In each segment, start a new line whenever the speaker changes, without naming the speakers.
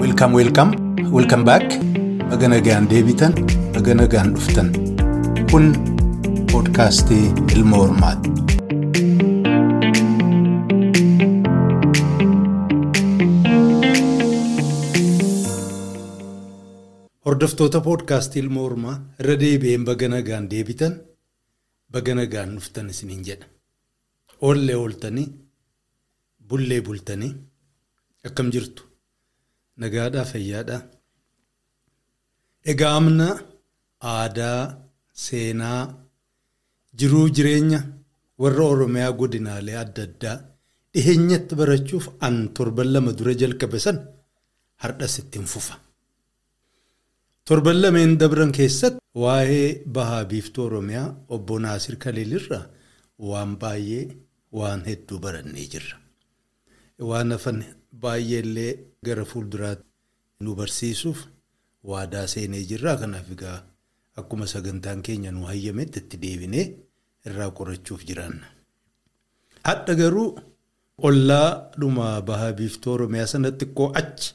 Welcome, welcome, welcome back. Baga nagaan deebitan, baga nagaan dhuftan. Kun poodkaastii Ilma Hormaati. Hordoftoota poodkaastii Ilma Hormaa irra deebi'een baga nagaan deebitan, baga nagaan dhuftan isiniin jedha. Oollee ooltanii, bullee bultanii akkam jirtu? Nagaadhaa fayyaadhaa. Egaa amna aadaa, seenaa, jiruu jireenya warra Oromiyaa godinaalee adda addaa dhiheenyatti barachuuf an torban lama dura jalqabe san hardhas ittiin fufa. Torban lameen dabran keessatti waa'ee bahaa biiftuu Oromiyaa obbo Naasir Kaliilirraa waan baay'ee waan hedduu barannee jirra. Waan hafan baay'eellee gara fuulduraatti nu barsiisuuf waadaa seenee jirra. Kanaaf egaa akkuma sagantaan keenya nu hayyametti itti deebinee irraa qorachuuf jiraanna. Hadha garuu ollaa dhuma bahaa biiftuu Oromiyaa sanatti xiqqoo achi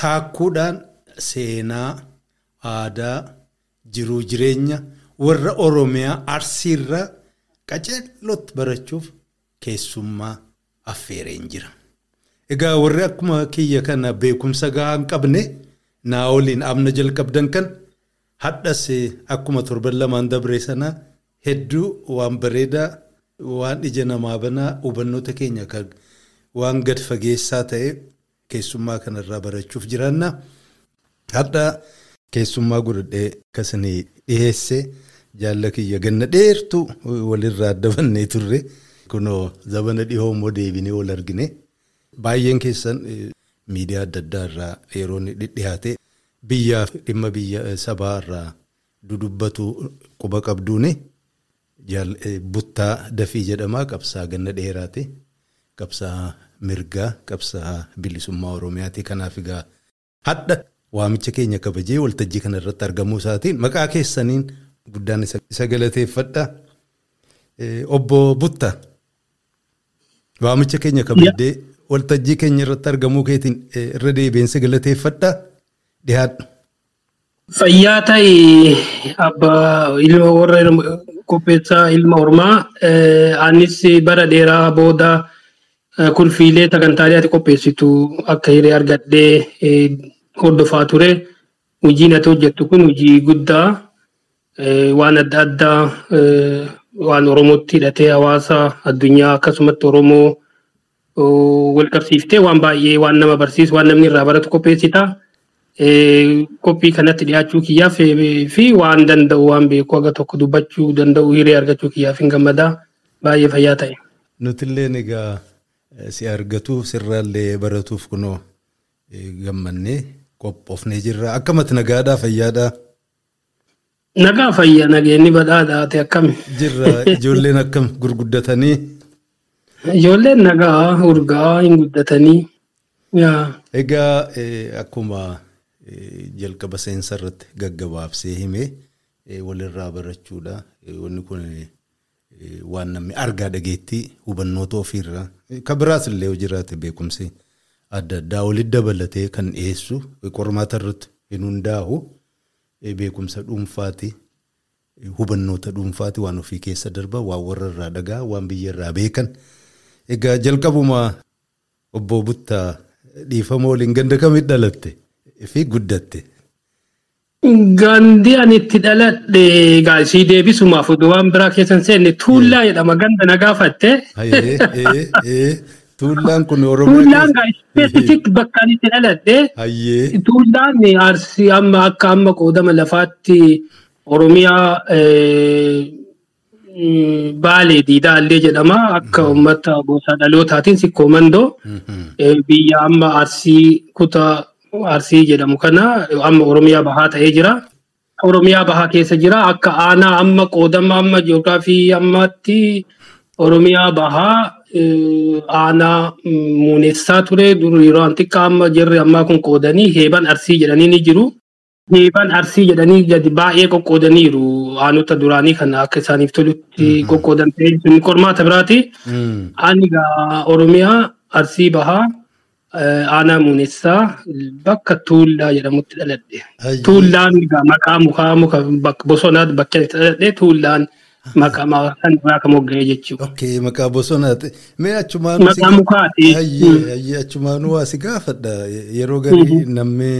taakkuudhaan seenaa, aadaa, jiruu jireenya warra Oromiyaa arsiirraa qaceellotti barachuuf keessummaa affeereen jira. Egaa warri akkuma kiyya kana beekumsa gahaa hin qabne naa waliin amna jalqabdan kan hadhas akkuma torban lamaan dabree sanaa hedduu waan bareedaa waan ija namaa banaa hubannoota keenya kan waan gad fageessaa ta'e keessummaa kanarraa barachuuf jiraanna. Hadha keessummaa godhadhee akkasanii dhiheesse jaalla kiyya ganna dheertuu walirraa adda bannee turre kunoo zabana dhihoo immoo deebinee wal argine. Baay'een keessan miidiyaa adda addaa irraa yeroo inni dhidhiyaate biyyaaf dhimma biyya sabaa irraa dudubbatu quba qabduuni buttaa dafii jedhamaa qabsaa ganna dheeraati. Qabsaa mirgaa qabsaa bilisummaa Oromiyaati. Kanaaf egaa hadha waamicha keenya kabajee waltajjii kana irratti argamuu isaatiin maqaa keessaniin guddaan isa galateeffadha. Obbo Butta waamicha keenya kabajee. waltajjii keenya irratti argamuu keetiin irra deebiinsa galateeffadha dhiyaadhu.
Fayyaa ta'e abbaa ilma warra qopheessaa ilma hormaa anis bara dheeraa booda kurfiilee sagantaalee ati qopheessitu akka hiree argadhee hordofaa ture. Hojiin ati hojjettu kun hojii guddaa waan adda addaa waan Oromootti hidhatee hawaasa addunyaa akkasumatti Oromoo wal qabsiiftee waan baay'ee waan nama barsiisu waan namni irraa baratu qopheessita. Qophii kanatti dhiyaachuu kiyyaaf fi waan danda'u waan beeku aga tokko dubbachuu danda'u hiree argachuu kiyyaaf hin gammadaa baay'ee fayyaa ta'e.
Nutillee egaa si argatu sirraallee baratuuf kunoo gammannee qophoofnee jirra. Akkamatti nagaadhaa fayyaadhaa?
Nagaa fayya nageenyi badhaadhaa ta'e akkami?
Jirra ijoolleen akkam gurguddatanii?
Ijoolleen nagaa urgaa hin guddatanii.
Egaa akkuma jalqaba seensa irratti gaggabaabsee himee walirraa barachuudha. Wanni kun waan namni argaa dhageettii hubannoota ofiirraa kan biraas illee jiraate beekumsi adda addaa walitti dabalatee kan dhiyeessu qormaata irratti hin hundaa'u beekumsa dhuunfaati. Hubannoota dhuunfaati waan ofii keessa darba waan warra irraa dhagaa waan biyya irraa beekan. Egaa jalqabuma obbo Buttaa dhiifama waliin ganda kamitti dhalatte fi guddatte?
Gandi ani itti dhaladhe gaasii deebisumaaf waan biraa keessan seenne tuullaa jedhama ganda na gaafatte.
Tuullaan kun Oromoo.
Tuullaan gaasii bakka itti dhaladhe. Tuullaan arsii amma akka amma qoodama lafaatti Oromiyaa Baalee Diidaallee jedhama. Akka uummata gosa dhalootaatiin sikkoo mandoo biyya amma arsii kutaa arsii jedhamu kana amma Oromiyaa bahaa ta'ee jira. Oromiyaa bahaa keessa jira. Akka aanaa amma qoodama amma ji'oogiraafii ammatti Oromiyaa bahaa aanaa muunessaa ture. Dur yeroo antiqaa amma jirri ammaa kun qoodanii heeban arsii jedhanii ni jiru. Geebaan arsii jedhanii gadi baay'ee qoqqoodaniiru aanota duraanii kana akka isaaniif tolutti qoqqoodan ta'e qormaata biraati. Ani egaa Oromiyaa arsii bahaa aanaa muunessaa bakka tuullaa jedhamutti dhaladhe. Tuullaan maqaa mukaa muka bosonaa bakka itti dhaladhe tuullaan maqaa san irraa kan mogga'e jechuudha.
Okay, maqaa bosonaati. Mee achumaanuu
Maqaa mukaati.
Hayyee achumaanuu waa si gaafadha. Yeroo garii namni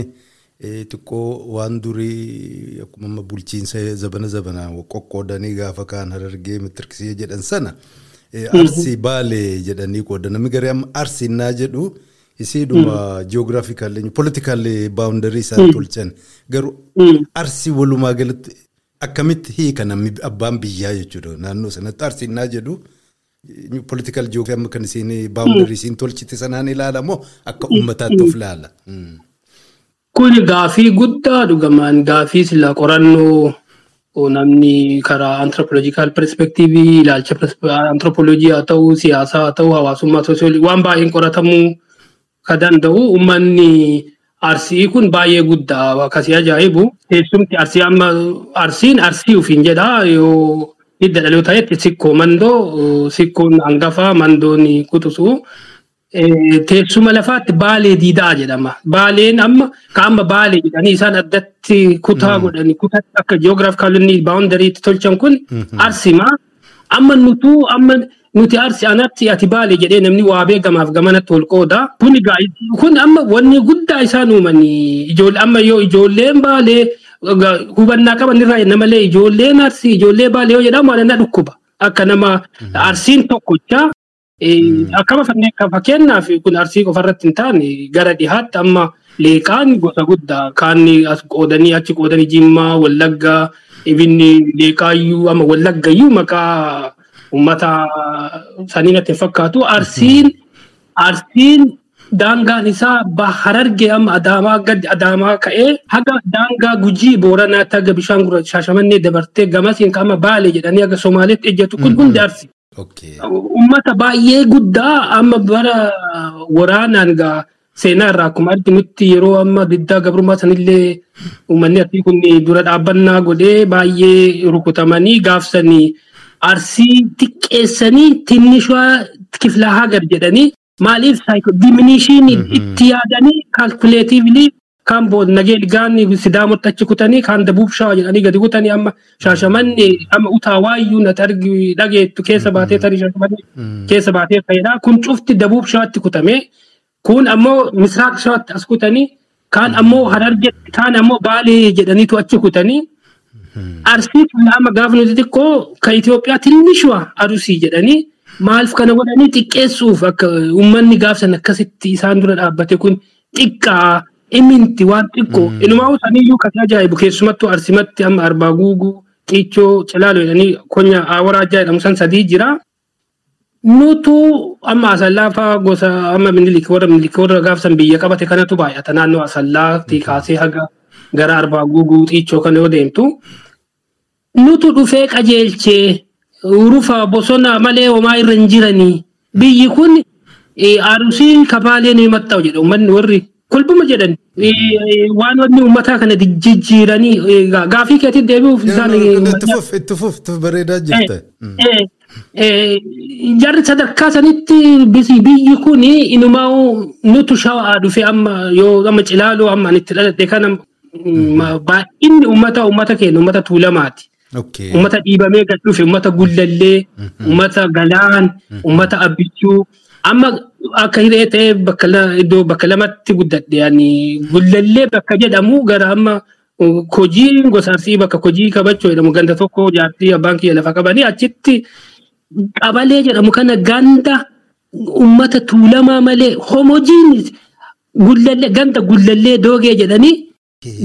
xiqqoo waan durii akkuma bulchiinsa zabana zabanaa qoqqoodanii gaafa kaan harargee mitirkisee jedhan sana arsii baalee jedhanii qooda namni garee amma arsiinaa jedhu isiidhuma jiyoogiraafikaallee politikaallee baawundarii isaan tolchan garuu arsii walumaa galatti akkamitti hiika namni abbaan biyyaa jechuudha naannoo sanatti arsiinaa jedhu. Political jiyoogiraafii amma kan isiin baawundarii isiin tolchite sanaan ilaala moo akka uummataatti of ilaala?
Kuni gaafii guddaa dhugamaan gaafii silaa qorannoo namni karaa anthropological perspectivii ilaalcha anthropologii haa ta'u siyaasaa haa ta'u hawaasummaa waan baay'een qoratamuu kan danda'u uummanni arsii kun baay'ee guddaa akkasii ajaa'ibu teessumti arsii amma arsiin arsii ofiin jedha yoo hidda dhalootaatti sikkoo mandoo sikkoon hangafaa mandoon kutusu. Teessuma lafaatti baalee diidaa jedhama. Baaleen amma kaama baalee jedhanii isaan addatti kutaa godhanii kutaa akka jiyoogiraafikaal baawundariitti tolchan kun arsima. Amma nutuu amma nuti arsi anatti ati baalee jedhee namni waa beekamaaf gamanatti ol qooda. Kun kun amma wanni guddaa isaan uumanii ijoollee amma yoo ijoolleen baalee hubannaa qaban irraa jenna malee ijoolleen arsii ijoollee baalee yoo jedhamu ana dhukkuba. Akka nama arsiin tokkochaa Akkama fakkeenyaaf kun arsii qofarratti hin taane gara dhihaatti amma leeqaan gosa guddaa kaanni as qoodanii achi qoodanii jimmaa wallaggaa ibinni leeqaayyuu amma wallaggayyuu maqaa uummata sanii natti fakkaatu. Arsiin arsiin daangaan isaa harargee amma adaamaa gadi adaamaa ka'ee haga daangaa gujii booranaatti haga bishaan gurraacha shaashamannee dabartee gamasiin qaama baalee jedhanii haga somaaleetti ejjatu kun hundi arsi. Uummata baay'ee guddaa amma bara waraanaan gaa seenaa irraa akkuma arginutti yeroo amma diddaa gabrummaa sanillee uummanni asii kun dura dhaabbannaa godhee baay'ee rukutamanii gaafsanii arsii xiqqeessanii tinnishaa kiflaa hagar jedhanii maaliif diminishiin itti yaadanii kaalkuleetiivlii kaan bood nagee ligaan sidaamotti achi kutanii kaan dabuuf shawaa jedhanii gadi kutanii amma shaashamanni amma utaa waayyuu argi dhageettu keessa baatee tarii shaashamanni keessa baatee fayyada kun cufti dabuuf shawaatti kutame kun ammoo misraaq shawaatti as kutanii kaan ammoo hararge kaan ammoo baalee jedhaniitu achi kutanii arsii amma gaafa nuti xiqqoo ka Itoophiyaa tinnishwa arusii jedhanii maaliif kana godhanii xiqqeessuuf akka uummanni gaafsan akkasitti isaan dura dhaabbate kun xiqqaa iminti waan xiqqoo inumaa saniyyuu kasi ajaa'ibu keessumattuu arsimatti amma arbaa guuguu xiichoo cilaaloo jedhanii konya waraajaa jedhamu san sadii jira. Nutu amma asallaafaa gosa amma minilik warra minilik warra gaafsan biyya qabate kanatu baay'ata naannoo asallaatti kaasee haga gara arbaa guuguu xiichoo kana yoo deemtu. Nutu dhufee qajeelchee rufa bosona malee homaa irra hin jiranii biyyi kun arusiin kabaalee ni maxxaa'u jedha uummanni warri kolbuma jedhan waan wanni uummataa kana jijjiiranii gaafii keetiin deebi'uuf isaan.
Itti fuf itti fuf bareedaa jirta.
Jarri sadarkaa sanitti biyyi kun inumaa nutu shawaa dhufe amma yoo amma cilaaloo amma itti dhaladhe kana baay'inni uummata uummata keenya uummata tuulamaati. Uummata dhiibamee gad dhufe uummata gullallee uummata galaan uummata abbichuu amma akka hiree ta'ee bakka iddoo bakka lamatti guddadhe gullallee bakka jedhamu gara amma hojii gosa arsii bakka hojii kabachoo jedhamu ganda tokko jaartii abbaan kiyya lafa qabanii achitti qabalee jedhamu kana ganda uummata tuulamaa malee homojiin gullallee ganda gullallee doogee jedhanii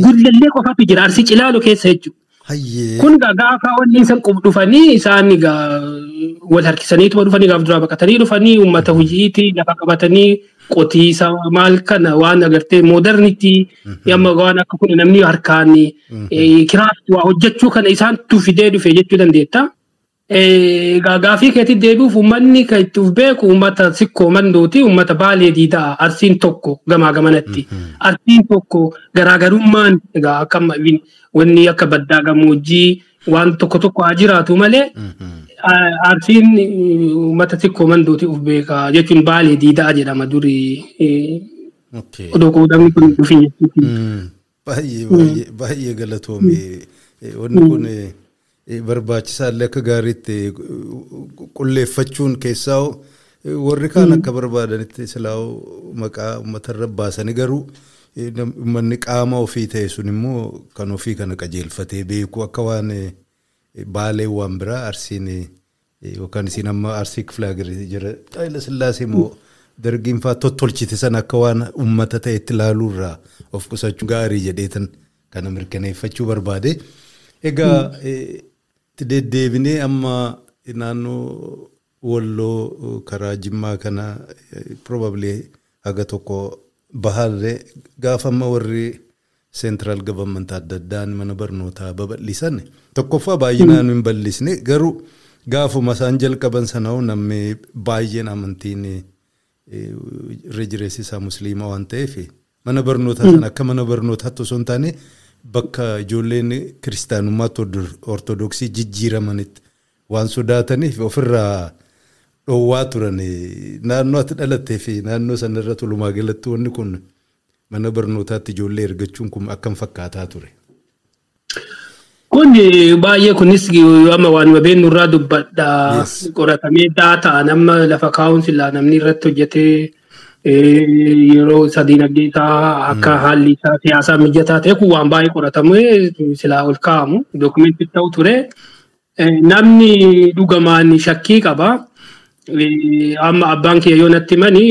gullallee qofatu jira. Arsii cilaalu keessa jechuudha. Kun gaafa wanni isaan dhufanii isaan wal harkisaniituma dhufanii gaafa duraa baqatanii dhufanii uummata hojiitii lafa qabatanii qotiisa maal kana waan agartee moodernitii yamma waan akka kun namni harkaan kiraafti waa hojjechuu kana isaantu fidee dhufe jechuu dandeetta. Gaafii keetti deebi'uuf uummanni kan itti of beeku uummata sikkoo mandooti uummata baalee diidaa arsiin tokko gamaa gamanatti. Arsiin tokko garaagarummaan egaa akka wanni akka baddaa gammoojjii waan tokko tokko haa jiraatu malee arsiin uummata sikkoo mandooti of beeka jechuun baalee diidaa jedhama durii. Odoo qoodamni kun dhufin jechuuti.
Baay'ee baay'ee galatoome wanni kun. Barbaachisaallee akka gaariitti qulleeffachuun keessaa warri kaan akka barbaadanitti silaa maqaa uummatarra baasanii garuu uummanni qaama ofii ta'e sun immoo kan ofii kana qajeelfatee beeku akka waan baalee waan biraa arsiin yookaan isiin amma arsii kiflaagirii jira Haayila Sillaasee immoo dargiin fa'aa tottolchite sana akka waan uummata ta'etti ilaaluurraa of qusachuu gaarii jedheetan kana mirkaneeffachuu barbaade. Egaa deddeebinee amma naannoo walloo karaa jimmaa kana probably haga tokko baharree gaafa amma warri seentiraal gavamenti adda addaan mana barnootaa babal'isan tokkoffaa baay'inaan hin bal'isne garuu gaafuma isaan jalqaban sana'u namni baay'een amantiin irra jireessi isaa musliima waan ta'eef mana barnootaa sana akka mana barnootaatti osoo hin taane bakka ijoolleen kiristaanummaatti ortodoksii jijjiiramanitti waan sodaataniif ofirraa dhoowwaa turan naannoo ati dhalattee fi naannoo sanarra tolumaa galatti wanni kun mana barnootaatti ijoollee ergachuun kun akkam fakkaataa ture.
Kun baay'ee kunis amma waanuma beeknu irraa dubbadha. Qoratamee daataa nama lafa kaa'uun silaa namni irratti hojjetee yeroo isa diinagdee isaa akka haalli isaa siyaasaa mijataa ta'e kun waan baay'ee qoratamee silaa ol kaa'amu dookumentii ta'u ture. Namni dhugamaan shakkii qaba. Amma abbaan kiyya yoo natti himani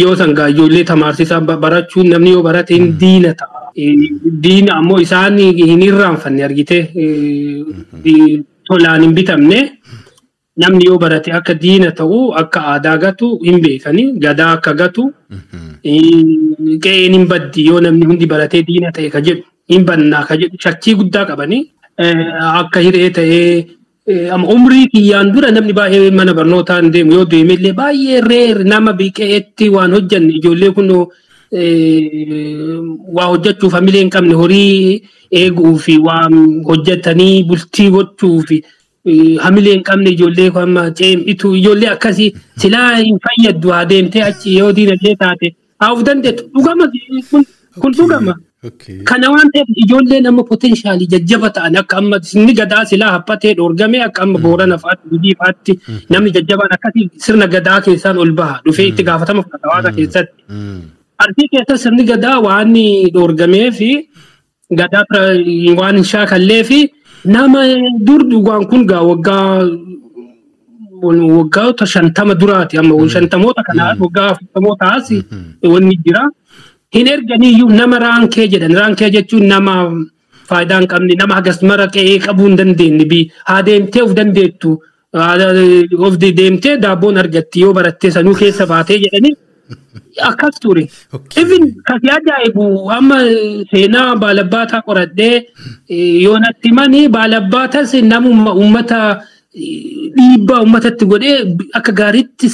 yoo sangaa ijoollee tamaarsisaa barachuun namni yoo barate hin diina ta'a. Diina ammoo isaan hin irraanfanne argite tolaan hin bitamne. Namni yoo barate akka diina ta'u akka aadaa gatu hin beekani gadaa akka gatu qe'een hin baddi. Yoo namni hundi baratee diina ta'e ka jedhu hin bannaa ka jedhu shakkii guddaa qabani. Akka hiree ta'ee amma umrii kiyyaan dura namni baay'ee mana barnootaa hin deemu yoo deemellee baay'ee reer. Nama biqeetti waan hojjanne ijoollee kun waa hojjechuuf hamilee hin qabne horii eeguu fi waan hojjetanii bultii gochuu fi hamilee hin qabne ijoollee amma ceem'itu ijoollee akkasii silaa hin fayyaddu haa deemtee achi yoo diinagdee taate haa of dandeettu. Dhugama kun dhugama. Kana waan ta'eef ijoolleen amma poteenshaalii jajjaba ta'an akka amma inni gadaa silaa haphatee dhoorgame akka amma boorana fa'aatti gudii fa'aatti namni jajjabaan akkasii sirna gadaa keessaan ol baha. Dhufee itti gaafatama fudhata hawaasa keessatti. Arsii keessa sirni gadaa waan dhoorgamee fi gadaa waan hin shaakallee fi nama dur dhugaan kun gaa waggaa waggaa shantama duraati. Amma shantamoota kanaa waggaa afurtamootaas wanni jira. Hin erganiyyuu nama raankee jedhan. Raankee jechuun nama faayidaa hin qabne nama hagas mara qe'ee qabuu hin dandeenye bi haa deemtee of dandeettu of deemtee daabboon argatti yoo barattee sanuu keessa baatee jedhanii akkas ture. Even kasi ajaa'ibu amma seenaa baalabbaataa qoradhee yoo natti himanii baalabbaatas nama uummata dhiibbaa uummatatti godhee akka gaariitti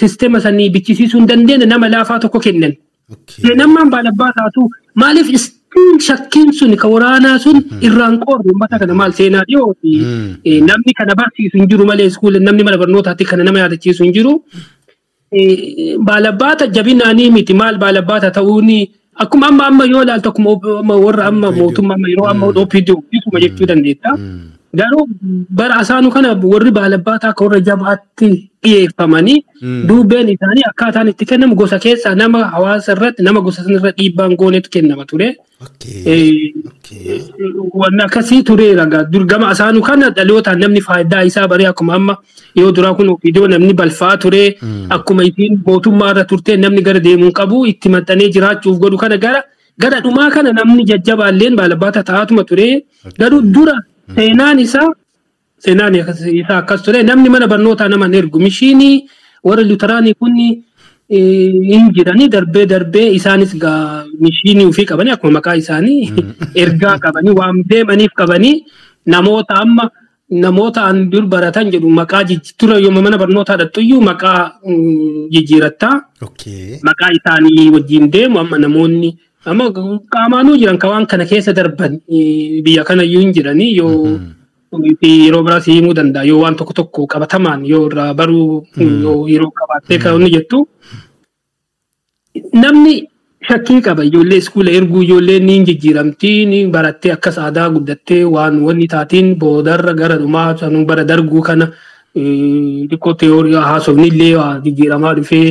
sisteema sanii bichisiisuu hin dandeenye nama laafaa tokko kennan. Nammaan baalabbaataa maaliif istiin shakkiin sun ka waraanaa sun irraan qoorre uummata kana maal seenaa dhiyoo namni kana barsiisu hin jiru malee namni mana barnootaatti kana nama yaadachiisu hin jiru. Baalabbaata jabinaanii miti. Maal baalabbaata ta'uun akkuma amma amma yoo ilaaltu akkuma warra amma mootummaa amma yeroo amma OPD isuma jechuu dandeetta. Garuu bara asaanu kana warri baalabbaataa akka warra jabaatti dhiyeeffamanii duubeen isaanii akkaataan itti kennamu gosa keessaa nama hawaasa irratti nama gosa sanarra dhiibbaan goonetu kennama ture. Wanni akkasii tureera gama asaanu kana dhalootaan namni faayidaa isaa baree akkuma amma yoo duraa kun iddoo namni balfaa ture akkuma isiin mootummaa irra turte namni gara deemuun qabu itti maxxanee jiraachuuf godhu kana gara gara dhumaa kana namni jajjabaalleen baalabbaata ta'atuma ture. Garuu dura seenaan isaa seenaan isaa akkas ture namni mana barnootaa nama hin ergu. Mishiinii warra lutaraanii kun hin jiranii darbee darbee isaanis mishiinii ofii qabanii akkuma maqaa isaanii ergaa qabanii waan deemaniif qabanii namoota amma namoota an dur baratan jedhu maqaa tura yooma mana barnootaa dhattuyyuu maqaa jijjiirattaa.
Okay.
maqaa isaanii wajjin deemu amma namoonni amma qaamaanuu jiran ka waan kana keessa darban biyya kana iyyuu hin jiranii yoo fi yeroo biraas himuu danda'a yoo waan tokko tokko qabatamaan yoo irraa baruu yoo yeroo qabaattee kan inni jettu namni shakkii qaba ijoollee iskuula erguu ijoollee ni jijjiiramtii ni barattee akkas aadaa guddattee waan wanni taatiin boodarra gara dhumaa sanuu bara darguu kana eh, xiqqoo teoorii haasofni illee waa jijjiiramaa dhufee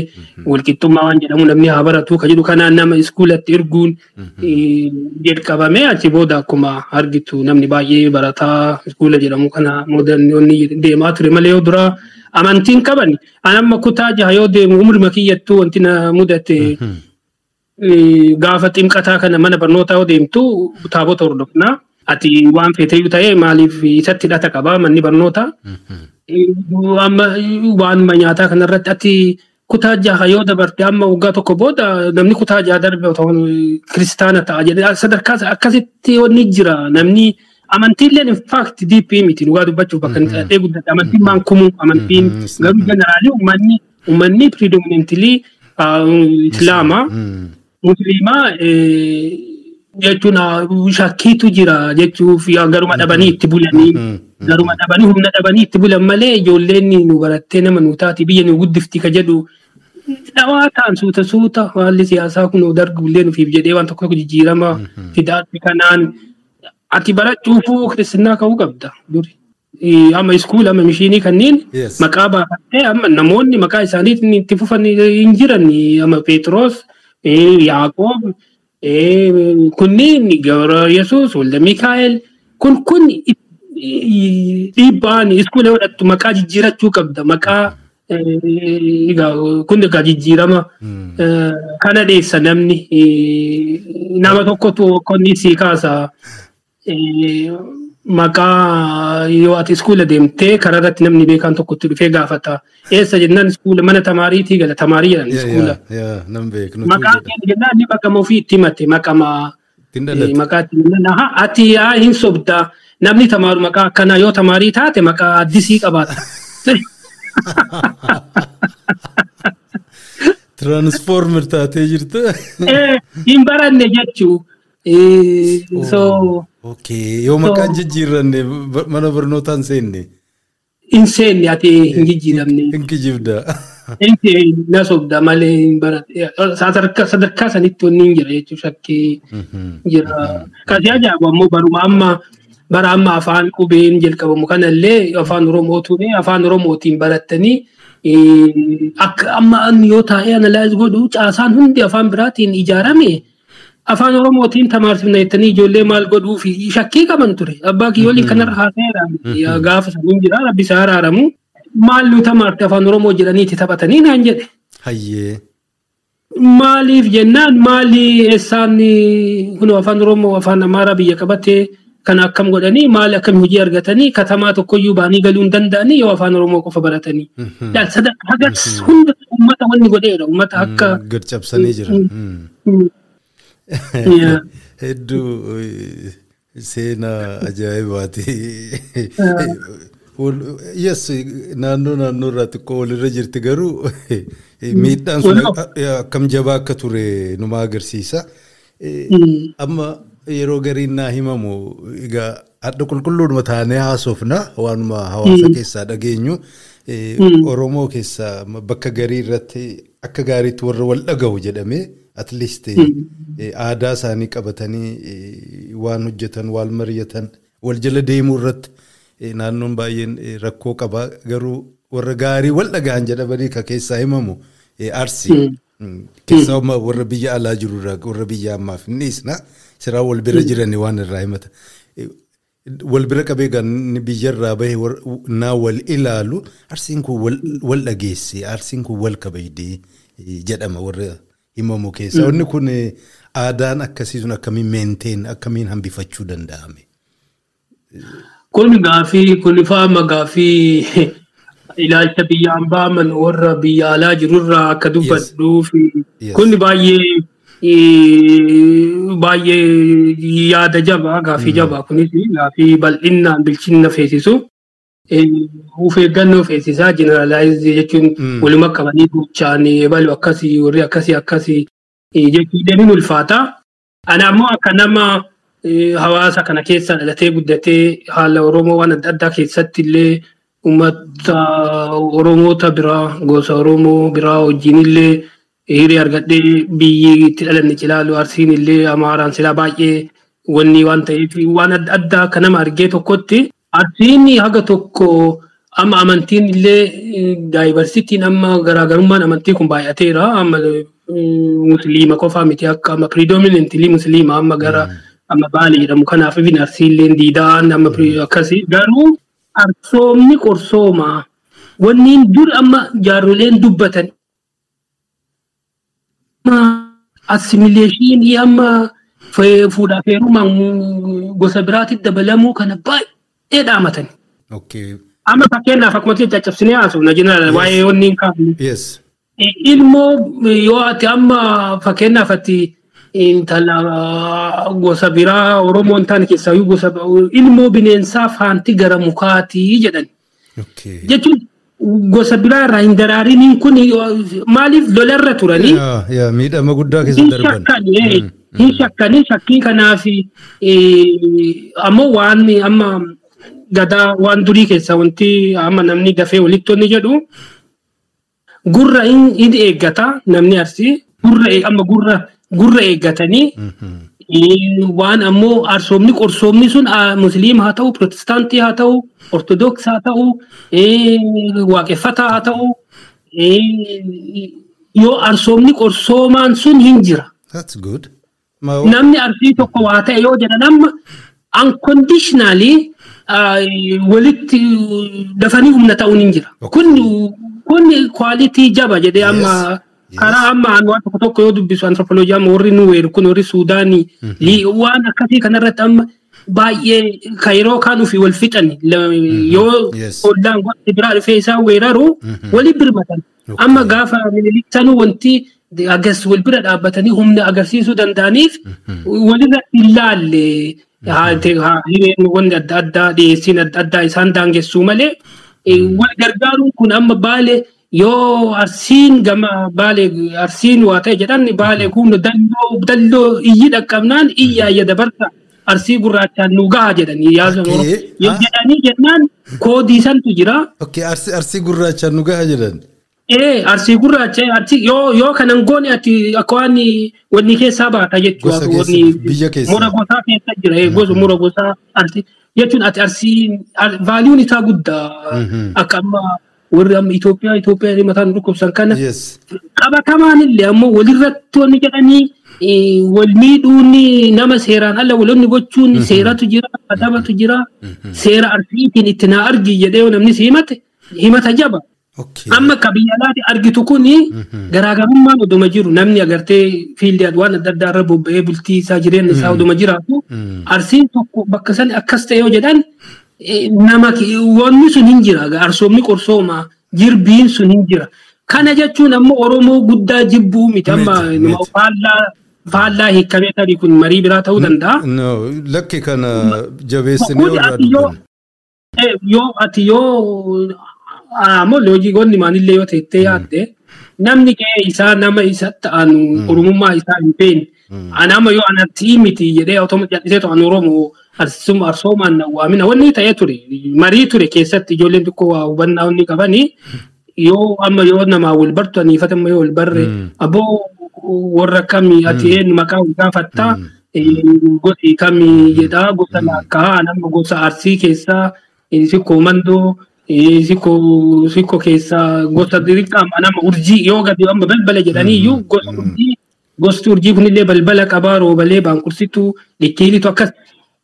walqixxummaa waan jedhamu namni haa baratu ka jedhu kanaan nama iskuulatti erguun eh, jalqabamee achi booda akkuma argitu namni baay'ee barataa iskuula jedhamu kana mooderniyoonni deemaa ture malee yoo duraa amantiin qaban an amma kutaa jaha yoo deemu umrima kiyyattuu wanti na mudate eh, gaafa ximqataa kana mana barnootaa yoo deemtu taabota hordofnaa ati waan feeteyyuu ta'ee maaliif isatti hidhata qabaa manni barnootaa waan nyaataa kanarratti ati kutaa jaha yoo dabarte amma waggaa tokko booda namni kutaa jaha darbe otoo kiristaana ta'a jedhee sadarkaa akkasitti wanni jira. Namni amantiilleen in fact diippii miti dhugaa dubbachuuf bakka inni dhadhee guddate amantiin maan kumuu? Amantiin
Mhm.
garuu jeneraalii uummanni uummanni predominantly islaama musliimaa eh, jechuun ah, shakkiitu jira. Jechuuf garuma dhabanii itti bulanii garuma dhabanii humna dhabanii itti bulan malee ijoolleen nu barattee nama nu taati biyya nu guddifti ka jedhu dhawaa ta'an suuta suuta haalli siyaasaa kun dargullee nufiif jedhee waan tokko jijjiirama fidaatti kanaan. Ati barachuufuu kiristinnaa ka'uu qabda? Duri. Amma iskuul amma mishiinii kanneen? Maqaa baafattee amma namoonni maqaa isaaniitiin itti fufan hin jiran amma Peetros, eh, Yaaqoob, kunniin Gabra Yesuus, Walda Mikaa'el kun kun dhiibbaan iskuula yoo dhattu maqaa jijjiirachuu qabda. Maqaa kun egaa jijjiirama. Eh, kana dheessa namni nama tokkotu konni sii kaasa maqaa yoo ati iskuula deemtee karaa irratti namni beekaan tokkotti dhufee gaafata. Eessa jennaan iskuula mana tamaariitii gala tamaarii jedhan iskuula maqaa jennaan ni maqama ofii itti himate maqama maqaa itti himatan. Aha, ati hin sobda namni tamaaru maqaa akkanaa yoo tamaarii taate maqaa addisii qabaata.
Transformer taatee jirta.
Eh, hin baranne jechuu Eh,
Okay. Yoo maqaan jijjiirranne mana barnootaan seenne.
hin seenne ati hin jijjiiramne.
Hin kijibda.
Inti na sobda malee hin baradhe. Sadarkaa sadarkaa sanitti wanni hin jira jechuun shakkii jira. Kasi ajaa'ibu ammoo baruma amma bara amma afaan qubeen jalqabamu kanallee afaan Oromootuun afaan Oromootiin barattanii akka amma an yoo taa'ee analaayiz godhu caasaan hundi afaan biraatiin ijaarame afaan Oromootiin tamaarsifna jettanii ijoollee maal godhuu fi shakkii qaban ture. Abbaa kiyyooliin kanarra haasa'a gaafa saniin jira rabbi isaa araaramu. Maal nu tamaarte afaan Oromoo jedhaniiti taphatanii naan jedhe.
Hayyee.
Maaliif jennaan maali eessaan kun afaan Oromoo afaan Amaaraa biyya qabatee kana akkam godhanii maali akkam hojii argatanii katamaa tokkoyyuu baanii galuu hin danda'anii yoo afaan Oromoo qofa baratanii. Sadarkaa hagas hunda uummata wanni godheera uummata akka
Gad cabsanii jira. Hedduu seenaa ajaa'ibaati. Yes, naannoo naannoo irraa xiqqoo walirra jirti garuu eh, miidhaan sun akkam jabaa akka ture numa agarsiisa. Eh,
mm,
Amma yeroo gariin naa himamu egaa hadha qulqulluudhuma taanee haasofna. Waanuma hawaasa keessaa dhageenyu eh, Oromoo keessaa bakka garii irratti akka gaariitti warra wal dhagahu jedhamee at least eh, eh, aadaa isaanii qabatanii waan hojjetan waan mari'atan wal jala deemuu irratti naannoon baay'een rakkoo qaba. Garuu warra gaarii wal dhagahan jedhamanii ka keessaa himamu arsii. Keessaa warra biyya alaa jiru irraa warra biyya ammaaf inni isna siraa wal bira jirani waan irraa himata. Eh, Wal bira qabee kan biyya irraa bahe war- naa wal ilaalu arsiin kun wal- dhageesse arsiin kun wal kabaydee eh, jedhama warra himamu keessa. Wanni kun eh, aadaan akkasii sun akkamiin meenteen akkamiin hambifachuu danda'ame.
Kun gaafii kun faama gaafii ilaalcha biyya hambaa warra biyya alaa jirurraa akka dubbadhuu fi
Yes.
kun baay'ee baay'ee yaada jabaa gaafii jabaa kunis gaafii bal'inaan bilchinna feesisu. Of eeggannoo feesisaa jeneraalaayiz jechuun waluma qabanii gochaan eebalu akkasii warri akkasii akkasii jechuun deemuun ulfaata. Ana ammoo akka nama hawaasa kana keessa dhalatee guddatee haala Oromoo waan adda addaa keessatti illee uummata Oromoota biraa gosa Oromoo biraa wajjin illee hirii argadhee biyyi itti dhalanne cilaalu arsiin illee amaaraan silaa baay'ee wanni waan ta'eef waan adda addaa akka nama argee tokkotti arsiin haga tokko amma amantiin illee daayivarsitiin amma garaagarummaan amantii kun baay'ateera. Amma musliima qofaa miti akka amma predominantly musliima amma gara amma baali jedhamu. Kanaaf ifin arsiilleen diidaan amma akkasii garuu arsoomni qorsooma wanniin dur amma jaarroleen dubbatan assimileeshinii amma fuudhaaf heerumaan gosa biraatti dabalamuu kana baay'ee dhaamatan. Amma fakkeenyaaf akkuma caccabsinee haasofna jeneraal waa'ee wanni kaafnu. Ilmoo yoo ati amma fakkeenyaaf ati intala gosa biraa Oromoo hin taane keessaa gosa ilmoo bineensaa faanti gara mukaatii jedhan. Jechuun gosa biraa irraa hin daraariniin kun maaliif lolarra turanii.
Miidhama guddaa keessa darban.
Hin shakkanii shakkii kanaaf ammoo waan amma gadaa waan durii keessaa wanti amma namni dafee walitti jedhu gurra hin eeggata namni arsii gurra amma gurra gurra eeggatanii waan ammoo arsoomni qorsoomni sun musliima haa ta'u protestaantii haa ta'u ortodoks haa ta'u waaqeffataa haa ta'u yoo arsoomni qorsoomaan sun hin jira. Namni arsii tokko waa ta'e yoo jedhan amma unconditionally walitti dafanii humna ta'uun hin jira. Kun kun kwaalitii jaba jedhee amma karaa amma waan tokko tokko yoo dubbisu anthropoloojii amma warri nu weeru kun warri suudaanii waan akkasii kanarratti amma baay'ee kan yeroo kaan ofii wal fixan yoo ollaan wanti biraa dhufee isaan weeraru walii birmatan. Amma gaafa mililiksanuu wanti agas wal bira dhaabbatanii humna agarsiisuu danda'aniif walirra hin laalle wanti adda addaa dhiyeessiin adda addaa isaan daangessuu malee wal gargaaruun kun amma baale yoo arsiin gama baale arsiin waa ta'e jedhan baale kun dalloo dalloo iyyi dhaqqabnaan iyyaayya dabarsa arsii gurraachaan nu gaha jedhanii jedhanii jennaan koodii santu jira.
Arsii gurraachaan nu gaha jedhan.
Ee arsii gurraacha yoo kanan goone ati akka waan wanni keessaa baata jechuudha.
Biyya keessa.
Mura gosaa keessa jira gosa mura gosaa arsii jechuun ati arsii vaaliyuun isaa guddaa akka amma warri amma Itoophiyaa Itoophiyaa mataan dhukkubsan kana qabatamaan illee ammoo walirratti wanni jedhanii wal miidhuun nama seeraan ala walonni gochuun seeratu jira adabatu jira seera arsiitiin itti naa argi jedhee namni si himate himata jaba. Amma akka biyya alaatti argitu kun garaagarummaan oduma jiru namni agartee fiildii waan adda addaa irra bobba'ee bultii isaa jireenya isaa oduma jiraatu arsiin tokko bakka sani akkas ta'e yoo jedhan nama wanni sun hin jira arsoomni qorsooma jirbiin sun hin jira. Kana jechuun ammoo Oromoo guddaa jibbuu miti. Amma faallaa faallaa hiikamee tarii kun marii biraa ta'uu danda'a.
Lakki kana jabeessinee irraa
Yoo ati yoo ammoo loojiiwwan maanillee yoo teettee yaadde namni qe'ee isaa nama isa ta'an oromummaa isaa hin beekne anama yoo anatti miti jedhee otoma jallisee to'an oromoo arsuma arsoomaan waamina wanni ta'ee ture marii ture keessatti ijoolleen xiqqoo waa hubannaa wanni qabanii yoo amma yoo namaa wal bartu aniifata amma yoo wal barre aboo warra kamii ati eenyu maqaa wal gaafattaa gosi kamii jedhaa gosa laakkaa anama gosa arsii keessaa sikkoo mandoo sikko sikko keessa gosa dirqama nama urjii yoo gadi amma balbala jedhanii iyyuu gosa urjii gosti urjii kunillee balbala qabaa roobalee baanqursituu dhikkiilitu akkas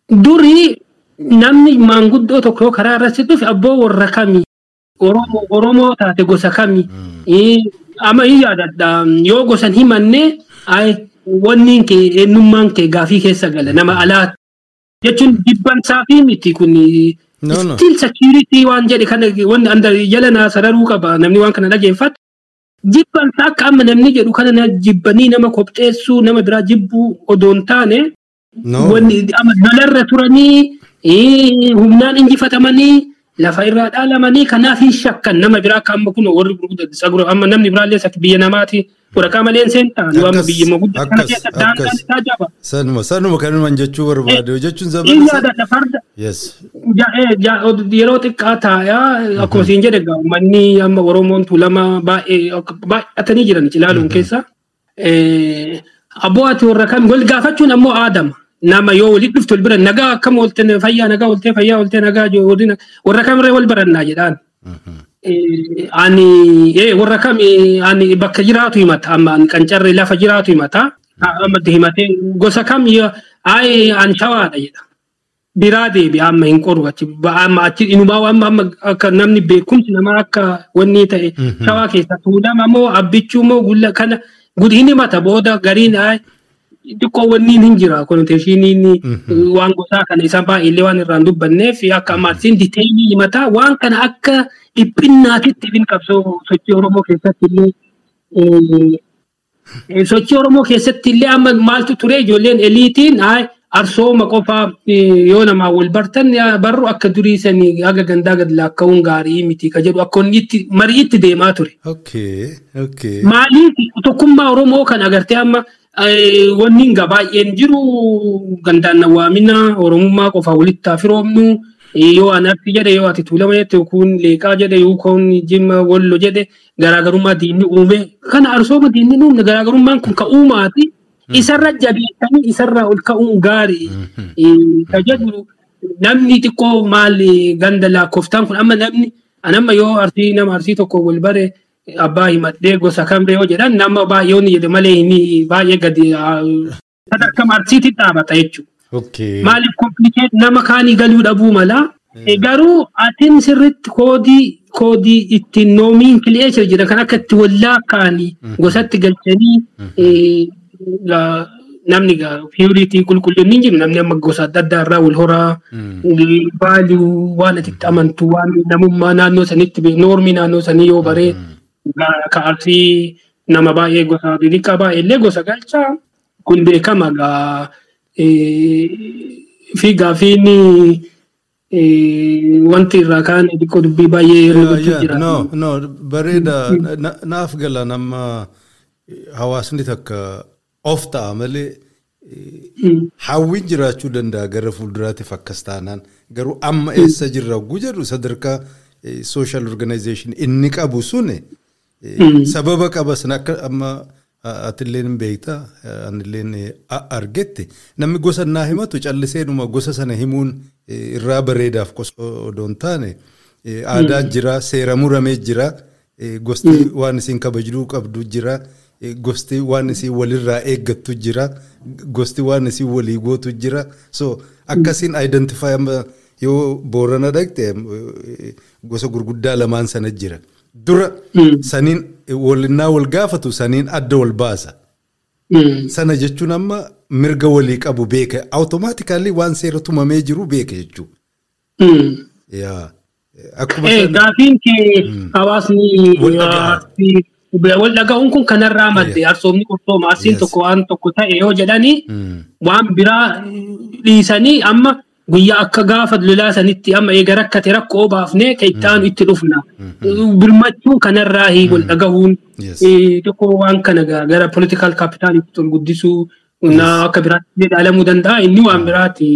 durii namni maanguddoo tokko karaa irratti dhufe abboo warra kamii? Oromoo taate gosa kamii? Amma hin yaadadha yoo gosan himanne wanni kee eenyummaan kee gaafii keessa gala nama alaati jechuun dibbansaa fi miti kun still security waan jedhe kana wanni anda jala naa sararuu qaba. Namni waan kana dhageeffatu Jibbansa akka amma namni jedhu kana na jibbanii nama kopheessuu nama biraa jibbuu odoo hin taane lolarra turanii eh, humnaan injifatamanii lafa irraa dhaalamanii kanaaf hin shakkan. Nama biraa akka amma kun warri gurguddaa amma namni biraallee biyya namaati. Waraqaa malee hin seentaan yoo amma
Akkas-
biyya guddaa kana keessa daangaan
akkas.
isaa jaba.
Sanuma sanuma kanumaan jechuu barbaade jechuun
Inni
zabana
yaadadha farda eh, yeroo xiqqaa taayaa akkuma siin jedhe uummanni amma Oromoon tuulama baay'ee baay'atanii jiran ilaaluun keessa. Abboo ati warra kam wal gaafachuun ammoo aadama. Nama yoo walitti dhuftu bira nagaa akkam oolte fayyaa nagaa oolte fayyaa oolte nagaa na- warra kamirree wal barannaa jedhaan. Ani warra kam ani bakka jiraatu himata amma qancarree lafa jiraatu himata. Amma himatee gosa kam yoo ay ani shawaadha jedha. biraa deebi amma hin qoru achi amma achi inumaa amma amma akka namni beekumsi namaa akka wanni ta'e shawaa keessa tuulama moo abbichuu moo gulla kana gud hin himata booda gariin ay xiqqoo wanniin hin jira konoteshiiniin waan gosaa kana isa baay'illee waan irraan dubbanneef akka ammaasiin diteeyilii himata waan kana akka dhiphinnaatitti ibin qabsoo sochii oromoo keessatti illee sochii oromoo keessatti illee amma maaltu ture ijoolleen eliitiin ay arsooma qofaa eh, yoo namaa wal bartan barru akka durii sanii haga gandaa gad laakka'uun gaarii miti ka jedhu akka inni itti deemaa ture. Maaliif tokkummaa oromoo kan agartee amma wanni hinga baay'een jiru gandaan nawwaamina oromummaa qofaa walitti haa firoomnu eh, yoo an arsi jedhe yoo ati tuulama jette kun leeqaa jedhe yookaan jimma wollo jedhe garaagarummaa diinni uume kana arsooma diinni uumne garaagarummaan kun ka uumaati isarra jabeessanii isarra ol ka'uun gaarii ka jedhu namni xiqqoo maal ganda lakkooftaan kun amma namni amma yoo arsii nama arsii tokko wal bare abbaa himadhee gosa kamree yoo jedhan nama baay'ee jedhe malee inni baay'ee gadi sadarkaa arsiitti dhaabata jechuudha. Maaliif komplikeet nama kaanii galuu dhabuu mala. Eh, Garuu atiin sirriitti koodii koodii ittiin noomiin kileesha jira kan akka itti wallaa kaanii gosatti galchanii ga- namni fiyuriitii qulqullinni hin jiru namni amma gosa adda addaa irraa wal horaa baaluu waan ati itti amantu waan namummaa naannoo sanitti noormii naannoo sanii yoo baree ga- ka arsii nama baay'ee gosa xixiqqaa baay'ee illee gosa galchaa kun beekama gaa eh, fi gaafiin eh, wanti irraa kaan xiqqoo dubbii baay'ee jira.
no no bareeda Na- naaf gala nama hawaasni takka of ta'a malee
Mm.
hawwiin jiraachuu danda'a gara fuulduraatiif akkas taanaan. Garuu amma eessa jirra hogguu jedhu? Sadarkaa social organization inni qabu sun sababa qaba sana akka amma a- atilleen hin beekta anilleen a- argette. Namni gosa naa himatu calliseenuma gosa sana himuun eh, irraa bareedaaf odoo hin taane eh, aadaa jira seera muramee jira eh, gosti waan isin kabajuu qabdu jira eh, gosti waan isin walirraa eeggattu jira. Gosti waan isin walii gootu jira. So akkasiin identify yoo boorana dhaqxe eh, gosa gurguddaa lamaan sana jira. Dura saniin eh, walinnaa wal gaafatu saniin adda wal baasa.
Mm.
sana jechuun amma mirga walii qabu beeka automaatikaalii waan seera tumamee jiru beeka jechuudha.
Mm. Eh,
sana
gaafiin hawaasni
Wal
wal dhaga'uun kun kanarraa madde arsoomni qurxooma arsiin
Yes.
tokko waan tokko ta'e yoo jedhanii
Mm.
waan biraa dhiisanii amma guyyaa akka gaafa lolaa sanitti amma eega rakkate rakkoo baafnee ka itti aanu itti dhufna. Birmachuun kanarraa hii wal dhagahuun
Yes.
eh, tokko waan kana ga- gara political capitalitti ol guddisuu akka biraatti dhaalamuu danda'a inni waan biraati.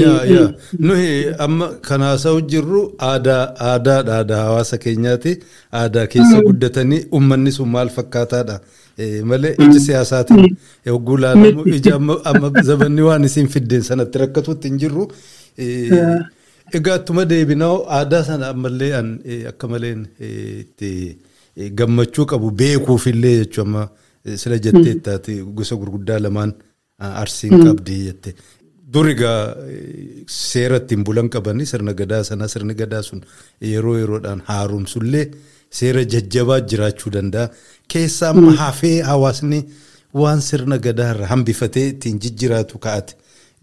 Yaa nuyi amma kanaasa'u jirru aadaa aadaadha aadaa hawaasa keenyaati aadaa keessa guddatanii uummanni sun maal fakkaataadha. Eh, malee iji siyaasaatiin yogguu laalamu iji amma zabanni waan isin fiddeen sanatti rakkatutti hin jirru. Eh, Egaa attuma deebinaa aadaa sana ammallee an akka eh, gammachuu qabu beekuufillee jechuun amma sila jetteettaati gosa gurguddaa lamaan arsiin qabdi jette. Dur egaa eh, seera ittiin bulan qabanii sirna gadaa sanaa sirni gadaa sun yeroo yeroodhaan haaromsullee seera jajjabaa jiraachuu danda'a. Keessa amma hafee hawaasni waan sirna gadaa irraa hambifatee ittiin jijjiraatu kaa'ate.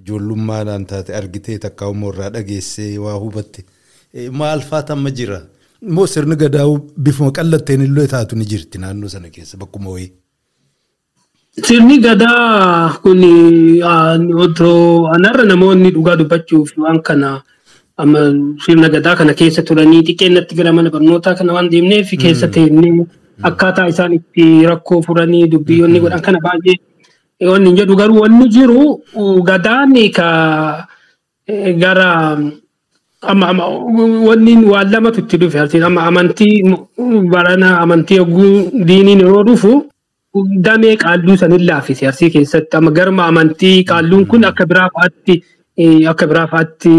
Ijoollummaadhaan taate argitee takka immoo irraa dhageessee waa hubatte. Eh, Maal faata amma jira? Immoo sirni gadaa bifuma qallatteen illee taatu ni jirti naannoo sana keessa bakkuma wayii.
Sirni gadaa kun otoo anarra namoonni dhugaa dubbachuuf waan kana amma sirna gadaa kana keessa turanii xiqqeennatti gara mana barnootaa kana waan deemneef keessa teennee akkaataa isaan itti rakkoo furanii dubbiyoonni godhan kana baay'ee wanni jedhu garuu wanni jiru gadaan ka gara amma amma wanni waan lamatu itti dhufe amma amantii barana amantii yogguu diiniin yeroo dhufu damee qaalluu sanin laaffise arsii keessatti amma garma amantii qaalluun kun akka biraa fa'aatti akka biraa fa'aatti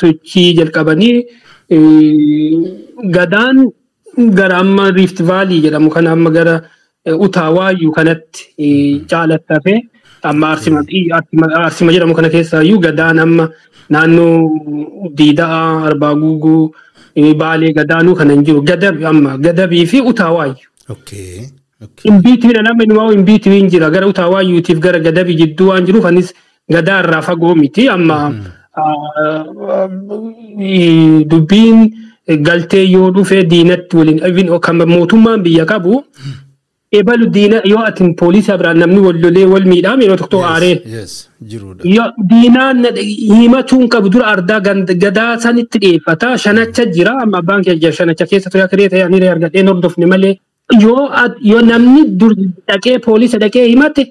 sochii jalqabanii gadaan gara amma riift vaalii jedhamu kana amma gara utaawaayyuu kanatti caalatti hafe amma arsima jedhamu kana keessaayyuu gadaan amma naannoo diidaa arbaa guuguu baalee gadaanuu kana hin jiru. Gadabii fi utaawaayyuu. Imbiitii lama inumaa imbiitii hin jira. Gara utaawaayyuutiif gara gadabii jidduu waan jiruuf anis gadaa irraa fagoo miti amma dubbiin galtee yoo dhufe diinatti waliin kan mootummaan biyya qabu ebalu diina yoo atin poolisii biraan namni wal lolee wal miidhame yeroo tokko aaree diinaan himachuun qabu dura ardaa gadaa sanitti dhiyeeffata shanacha jira. Amma abbaan kee shanacha keessa ture akka ta'e ani argadhee hordofne malee yoo namni dur dhaqee poolisa dhaqee himate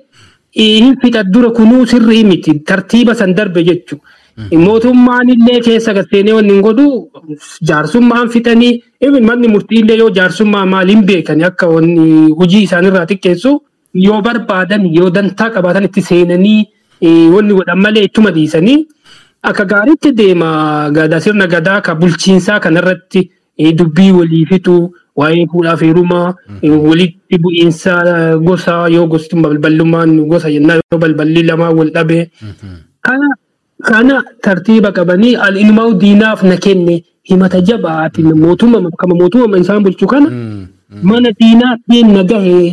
hin fixa dura kunuu sirrii miti tartiiba san darbe jechuudha. Mootummaan illee keessa gatteenee wanni hin godhu jaarsummaan fixanii manni murtii illee yoo jaarsummaa maaliin beekani akka hojii isaanirraa xiqqeessu yoo barbaadan yoo dantaa qabaatan itti seenanii wanni godhan malee ittuma dhiisanii akka gaariitti deema sirna gadaa ka bulchiinsaa kanarratti dubbii walii fixu waa'ee fuudhaaf heerumaa walitti bu'iinsa gosaa yoo gosti balbalummaan gosa jennaa yoo balballi lamaa wal dhabe kana tartiiba qabanii ilmaa diinaaf na kenne himata jabaatiin mootummaa kama mootummaa isaan bulchu kana. Mana diinaatiin na gahee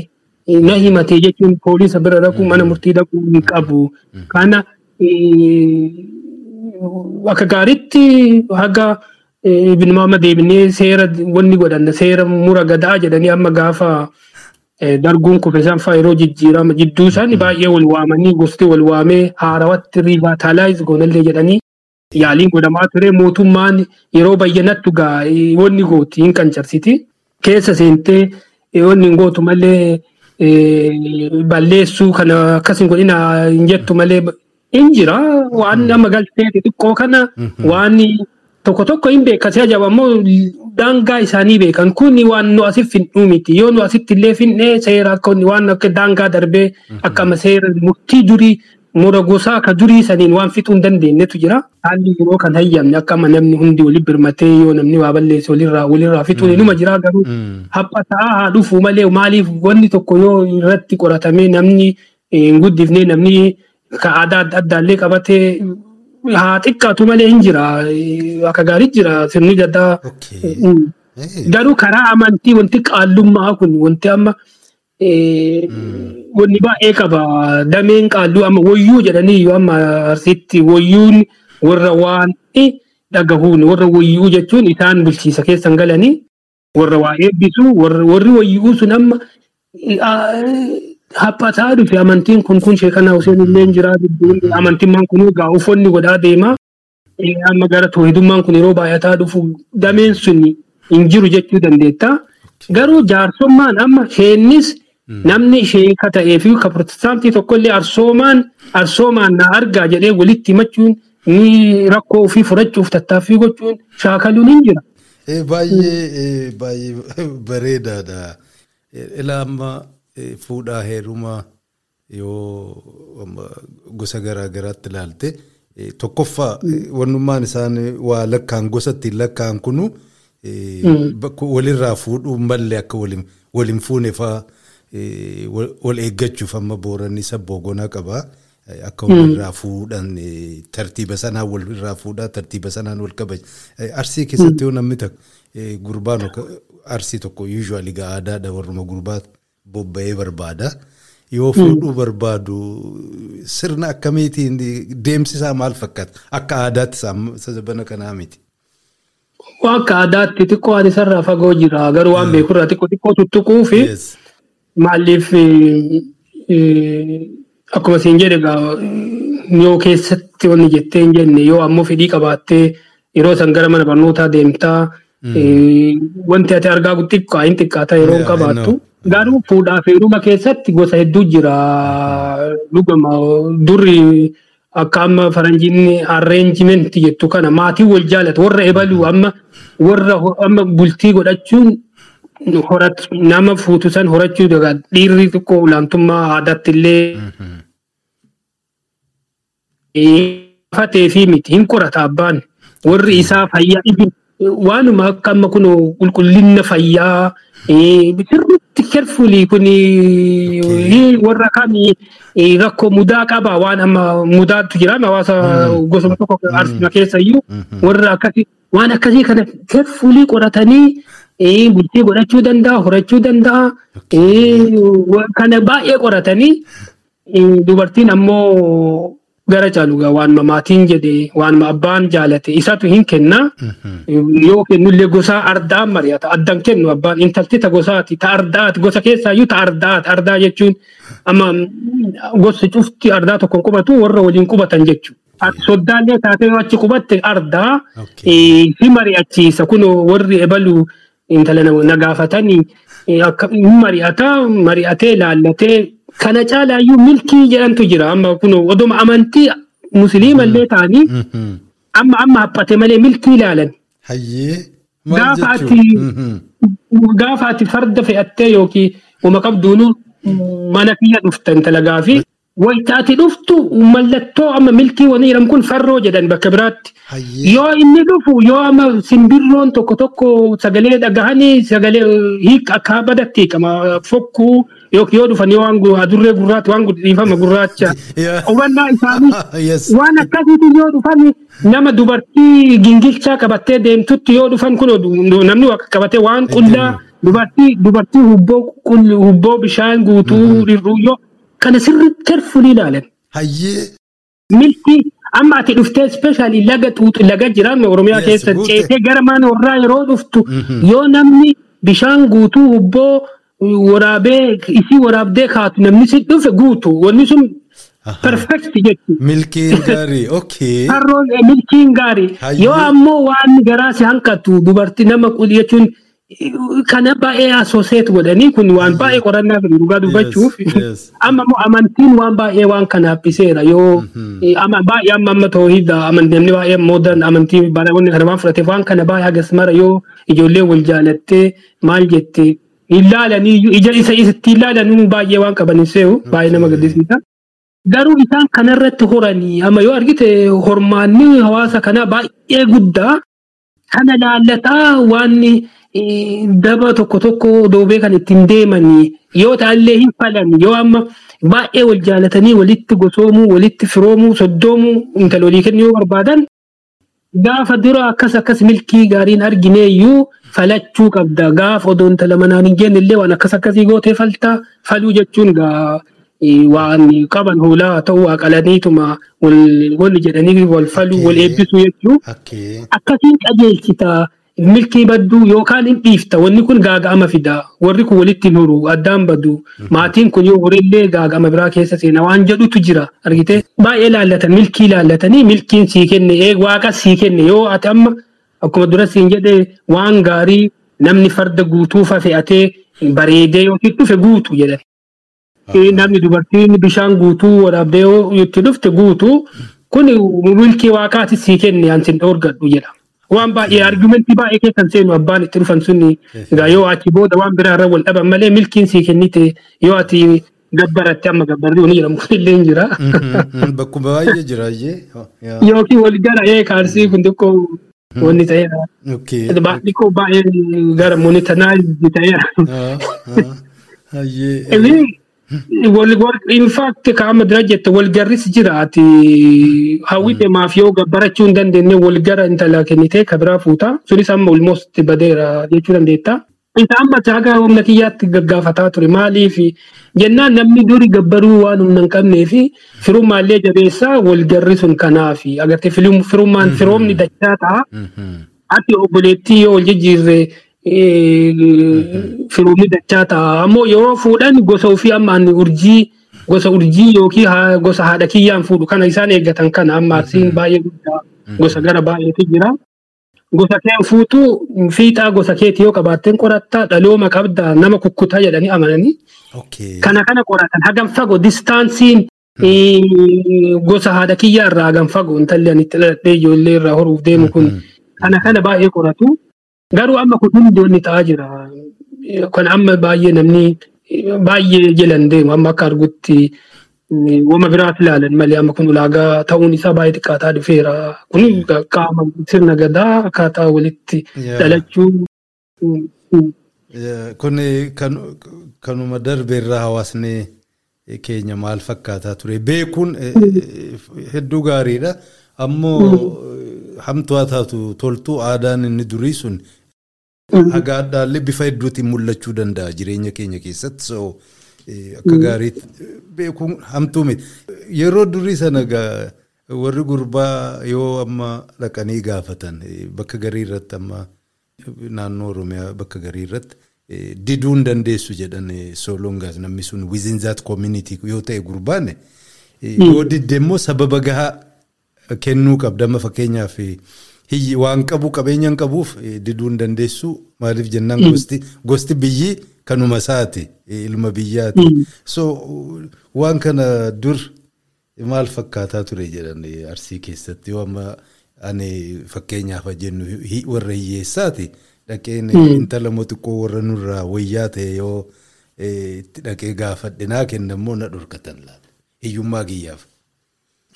na himate jechuun poolisa bira dhaqu mana murtii dhaqu hin qabu kana akka gaariitti haga ibnumaama deebinee seera wanni godhanna seera mura gadaa jedhanii amma gaafa darguun kufe isaan fa'aa yeroo jijjiirama jidduu isaanii baay'ee wal waamanii gosti wal waamee haarawatti riivaataalaayiz goonallee jedhanii yaaliin godhamaa ture. Mootummaan yeroo bayyanattu gaa wanni gooti hin qancarsiti. Keessa seentee wanni hin gootu malee balleessuu kana akkas hin godhina hin jettu malee hin jira. Waan amma galtee xixiqqoo kana waan tokko tokko hin beekas ajaba ammoo daangaa isaanii beekan. Kun waan nu asif findhuu miti yoo nu asitti illee findhee seera akka waan akka daangaa darbee akkama seera murtii durii mura gosaa ka durii saniin waan fixuu hin dandeenyetu jira. Haalli yeroo kan hayyamne akka amma namni hundi walitti birmatee yoo namni waa balleesse walirraa walirraa fixuun inuma jira garuu haphataa haa dhufu malee maaliif wanni tokko yoo irratti qoratamee namni hin guddifne namni ka aadaa adda addaallee qabatee haa xiqqaatu malee hin jira akka gaarii jira sirni gadaa garuu karaa amantii wanti qaallummaa kun wanti amma wanni baay'ee qaba dameen qaalluu amma wayyuu jedhanii yoo amma arsiitti wayyuun warra waan dhagahuun warra wayyuu jechuun isaan bulchiisa keessan galanii warra waa eebbisu warri wayyuu sun amma haphataa dhufe amantiin kun kun sheekana Hussein illee jira amantiin kun egaa uffanni godhaa deema amma gara toohidummaan kun yeroo baay'ataa dhufu dameen sun hin jiru jechuu dandeetta garuu jaarsummaan amma sheennis namni sheeka ta'ee fi ka protestaantii tokkollee arsoomaan arsoomaan na argaa jedhee walitti himachuun ni rakkoo ofii furachuuf tattaaffii gochuun shaakaluun hin jira.
Baay'ee baay'ee bareedaadha. Ilaa amma fuudhaa heerumaa yoo gosa garaa garaatti ilaalte tokkoffaa wannummaan isaan waa lakkaan gosa ittiin lakkaan kunu walirraa fuudhuu mallee akka waliin fuune fa'aa wal eeggachuuf amma booranni sabboogonaa qabaa. Akka walirraa fuudhan tartiiba sanaan walirraa fuudhaa tartiiba sanaan wal kabaja. Arsii keessatti yoo namni gurbaan arsii tokko yuuzuwaali aadaadha warruma gurbaa bobba'ee barbaada. Yoo fuudhuu barbaadu sirna akkamiitiin deemsisaa maal fakkaata? Akka aadaatti sabana kanaa miti.
akka aadaatti xiqqoo ani sarara fagoo jira garuu waan beekurraa xiqqoo xiqqoo tuttuquu fi maaliif akkuma siin jedhe egaa yoo keessatti wanni jettee hin jenne yoo ammoo fedhii qabaattee yeroo san gara mana barnootaa deemtaa wanti ati argaa xiqqaa hin xiqqaata yeroo qabaattu. Garuu fuudhaa fi heeruma keessatti gosa hedduu jira. Dhugama durri akka amma faranjiin arreenjimenti jettu kana maatiin wal jaalatu warra ebaluu amma warra amma bultii godhachuun nama fuutu san horachuu daga. Dhiirri xiqqoo olaantummaa aadaatti illee fatee fi miti hin qorata abbaan. Warri isaa fayyaa ibi waanuma akka amma kun qulqullina fayyaa sirriitti kerfulii kun warra kami rakkoo mudaa qaba. Waan amma mudaatu jira. Hawaasa gosuma tokko arsima keessa iyyuu warra akkasii waan akkasii kana kerfulii qoratanii bultii godhachuu danda'a horachuu danda'a kana baay'ee qoratanii dubartiin ammoo gara caalu waanuma maatiin jedhe waanuma abbaan jaalate isatu hin kenna. Yoo kennullee gosa ardaan mari'ata addan kennu abbaan intalti ta gosaati ta ardaati. Gosa keessaayyuu ta ardaati. Ardaa jechuun amma mm, gosa cufti ardaa tokko hin qubatu warra waliin qubatan jechuudha. Soddaallee taatee yoo achi qubatte ardaa si mari'achiisa. Kun warri ebalu intala na gaafatanii akka hin mari'ata mari'atee laallatee kana caalaayyuu milkii jedhantu jira amma kun oduma amantii musliimallee ta'anii
Mhm.
amma amma haphate malee milkii ilaalan.
Maal
Gaafa ati farda fe'attee yookiin uma qabduunu mana kiyya dhuftan talagaa fi wayita ati dhuftu mallattoo amma milkii wani jedhamu kun farroo jedhan bakka biraatti. Yoo inni dhufu yoo amma simbirroon tokko tokko sagalee dhagahanii sagalee hiika akka badatti hiikama fokkuu yookiin yoo dhufan yoo waan adurree gurraacha waan dhiifama gurraacha. Hubannaa isaanii waan akkasiitu yoo dhufan nama dubartii gingilchaa qabattee deemtutti yoo dhufan kun namni qabatee waan qullaa dubartii dubartii hubboo hubboo bishaan guutuu dhirruu yoo kana sirriitti kerfulii ilaalan. Milki amma ati dhuftee ispeeshaalii laga xuuxu laga jiraanne oromiyaa keessa ceetee gara mana warraa yeroo dhuftu yoo namni bishaan guutuu hubboo waraabee isii waraabdee kaatu namni si dhufe guutu wanni sun
Aha.
perfekti jechuudha.
Milkiin gaarii. Okay.
Harroon milkiin gaarii yoo ammoo waan garaa si hanqatu dubartii nama jechuun kana baay'ee asooseet godhanii kun waan baay'ee qorannaa fi dhugaa dubbachuuf amma immoo amantiin waan baay'ee waan kana haphiseera yoo baay'ee amma amma toohida amantii namni baay'ee moodan amantii baay'ee kana waan fudhateef waan kana baay'ee hagas mara yoo ijoollee wal jaalattee maal jette ilaalanii ija isa isatti ilaalanuu baay'ee waan qaban see'u baay'ee nama gaddisiisa. Garuu isaan kanarratti horanii amma yoo argite hormaanni hawaasa kanaa baay'ee guddaa kana laallataa waan eh, daba tokko tokko doobee kan ittiin deemanii yoo ta'allee hin falan yoo amma baay'ee wal jaalatanii walitti gosoomuu walitti firoomuu soddoomuu intala walii kennuu yoo barbaadan gaafa dura akkas akkas milkii gaariin argineeyyuu falachuu qabda. Gaafa odoo intala manaan hin jenne illee waan akkas akkasii gootee faltaa faluu jechuun gaa waan qaban hoolaa ta'uu aqalaniituma wal wal jedhanii wal faluu wal eebbisuu jechuu
Okay.
akkasiin qajeelchita milkii badduu yookaan hin dhiifta. Wanni kun gaaga'ama fida. Warri kun walitti hin huru addaan badu. Maatiin kun yoo horillee gaaga'ama biraa keessa seena waan jedhutu jira. Argite baay'ee laallatan milkii laallatanii milkiin sii kenne eeg waaqa sii kenne. Yoo ati amma akkuma dura siin jedhe waan gaarii namni farda guutuufa fe'atee bareedee yoo dhufe guutu jedhan. Eh, namni dubartiin bishaan guutuu waraabdee yoo itti dhufte guutuu kun milkii waaqaati sii kenne an sin dhoorgadhu jedha. Waan baay'ee argumentii baay'ee keessan seenu abbaan itti dhufan suni egaa yoo achi booda waan biraa irra wal dhaban malee milkiin sii kennite yoo ati gabbaratte amma gabbarri wani jedhamu illee jira.
Mhm. Bakkuma baay'ee jira. Yeah.
Yookiin wal gara ee kaarsii kun xiqqoo wanni ta'eera. Xiqqoo baay'ee gara monitanaayizii ta'eera.
Ah, ah. Hayyee.
Ini wal wal in fact ka amma dura jette wal garris jira ati hawwi deemaaf yoo gabbarachuu hin dandeenye wal gara intala kennitee ka biraa fuuta sunis amma almost badeera jechuu dandeetta. Isa amma chaaga humna kiyyaatti gaggaafataa ture maaliif jennaan namni duri gabbaruu waan humna hin qabnee fi firummaallee jabeessaa wal garri sun kanaaf agartee firummaan firoomni dachaa ta'a.
Mhm.
ati obboleettii yoo wal jijjiirre firoomni dachaa ta'a. Ammoo yeroo fuudhan gosa ofii amma urjii gosa urjii yookiin gosa haadha kiyyaan fuudhu kana isaan eeggatan kana amma arsiin baay'ee guddaa gosa gara baay'eetu jira. Gosa kee fuutu fiixaa gosa keeti yoo qabaatteen qoratta dhalooma qabda nama kukkutaa jedhanii amananii. Kana kana qoratan hagam fagoo distaansiin gosa haadha kiyyaa irraa hagam fagoo intalli ani itti dhaladhee ijoollee irraa horuuf deemu kun. Kana kana baay'ee qoratu garuu amma kun hundoonni ta'aa jira. Kan amma baay'ee namni baay'ee jalan deemu amma akka argutti wama biraat ilaalan malee amma kun ulaagaa ta'uun isaa baay'ee xiqqaataa dhufeera. Kun qaama sirna gadaa akkaataa walitti dhalachuu.
Kun kan kanuma darbe irraa hawaasni keenya maal fakkaataa ture? Beekuun eh, eh, hedduu gaariidha. Ammoo eh, hamtuu haa taatu toltuu aadaan inni durii sun haga addaallee bifa hedduutiin mul'achuu danda'a jireenya keenya keessatti. So eh, akka gaariitti eh, beekuun hamtuu miti yeroo durii sana warri gurbaa yoo amma dhaqanii gaafatan eh, bakka garii irratti amma naannoo oromiyaa bakka garii irratti diduu hin dandeessu jedhan soolongaas namni sun within that community yoo ta'e gurbaan eh, yoo didde immoo sababa gahaa kennuu qabda. Amma fakkeenyaaf hiyyi waan qabu qabeenya hin qabuuf diduu hin dandeessu. Maaliif jennaan gosti gosti biyyi kanuma isaati ilma biyyaati. So waan kana dur maal fakkaataa ture jedhan arsii keessatti? Yoo amma ani fakkeenyaaf jennu warra hiyyeessaati dhaqeen intala moo xiqqoo warra nurraa wayyaa ta'e yoo itti dhaqee gaafadhe naa kenna immoo na dhorkatan laata? Hiyyummaa kiyyaaf.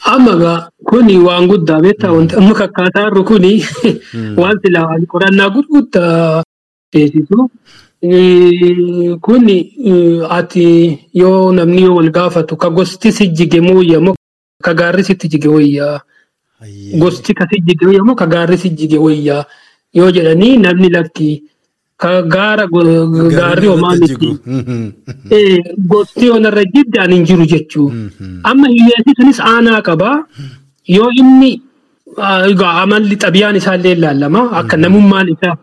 Amma kuni waan guddaa beektaa wanti amma kakkaataa jirru kuni waan silaa waan qorannaa gurguddaa teessisu. Kuni ati yoo namni yoo wal gaafatu ka gosti si jige mooyya moo ka gaarri sitti jige wayyaa. Gosti ka si jige wayyaa moo ka gaarri si jige wayyaa yoo jedhanii namni lakki gaara gaarri homaa
irratti
miti.
jigu. Mhm.
Eh, Gosti onarra jiddaan hin jiru jechuu.
Mhm.
amma hiyyeessi sunis aanaa qaba yoo inni egaa amalli xabiyaan isaallee ilaalama akka namummaan isaa.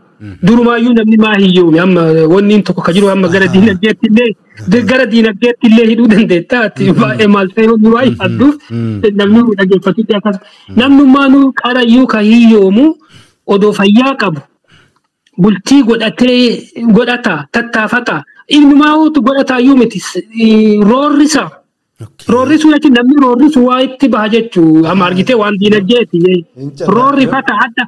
Durumaayyuu namni maa hiyyoome amma wanni inni tokko ka jiru amma gara diinagdeetti illee gara diinagdeetti illee hidhuu dandeetta baay'ee maal ta'e wanni baay'ee adduuf namni dhaggeeffatutti akkas namnummaanuu qarayyuu ka hiyyoomu odoo fayyaa qabu bultii godhata tattaafata ilmaa'uutu godhataayyuu miti roorrisa.
Okay.
Roorrisuu jechuun namni roorrisu waa itti baha jechuu amma argitee waan diinagdeeti. Roorrifata adda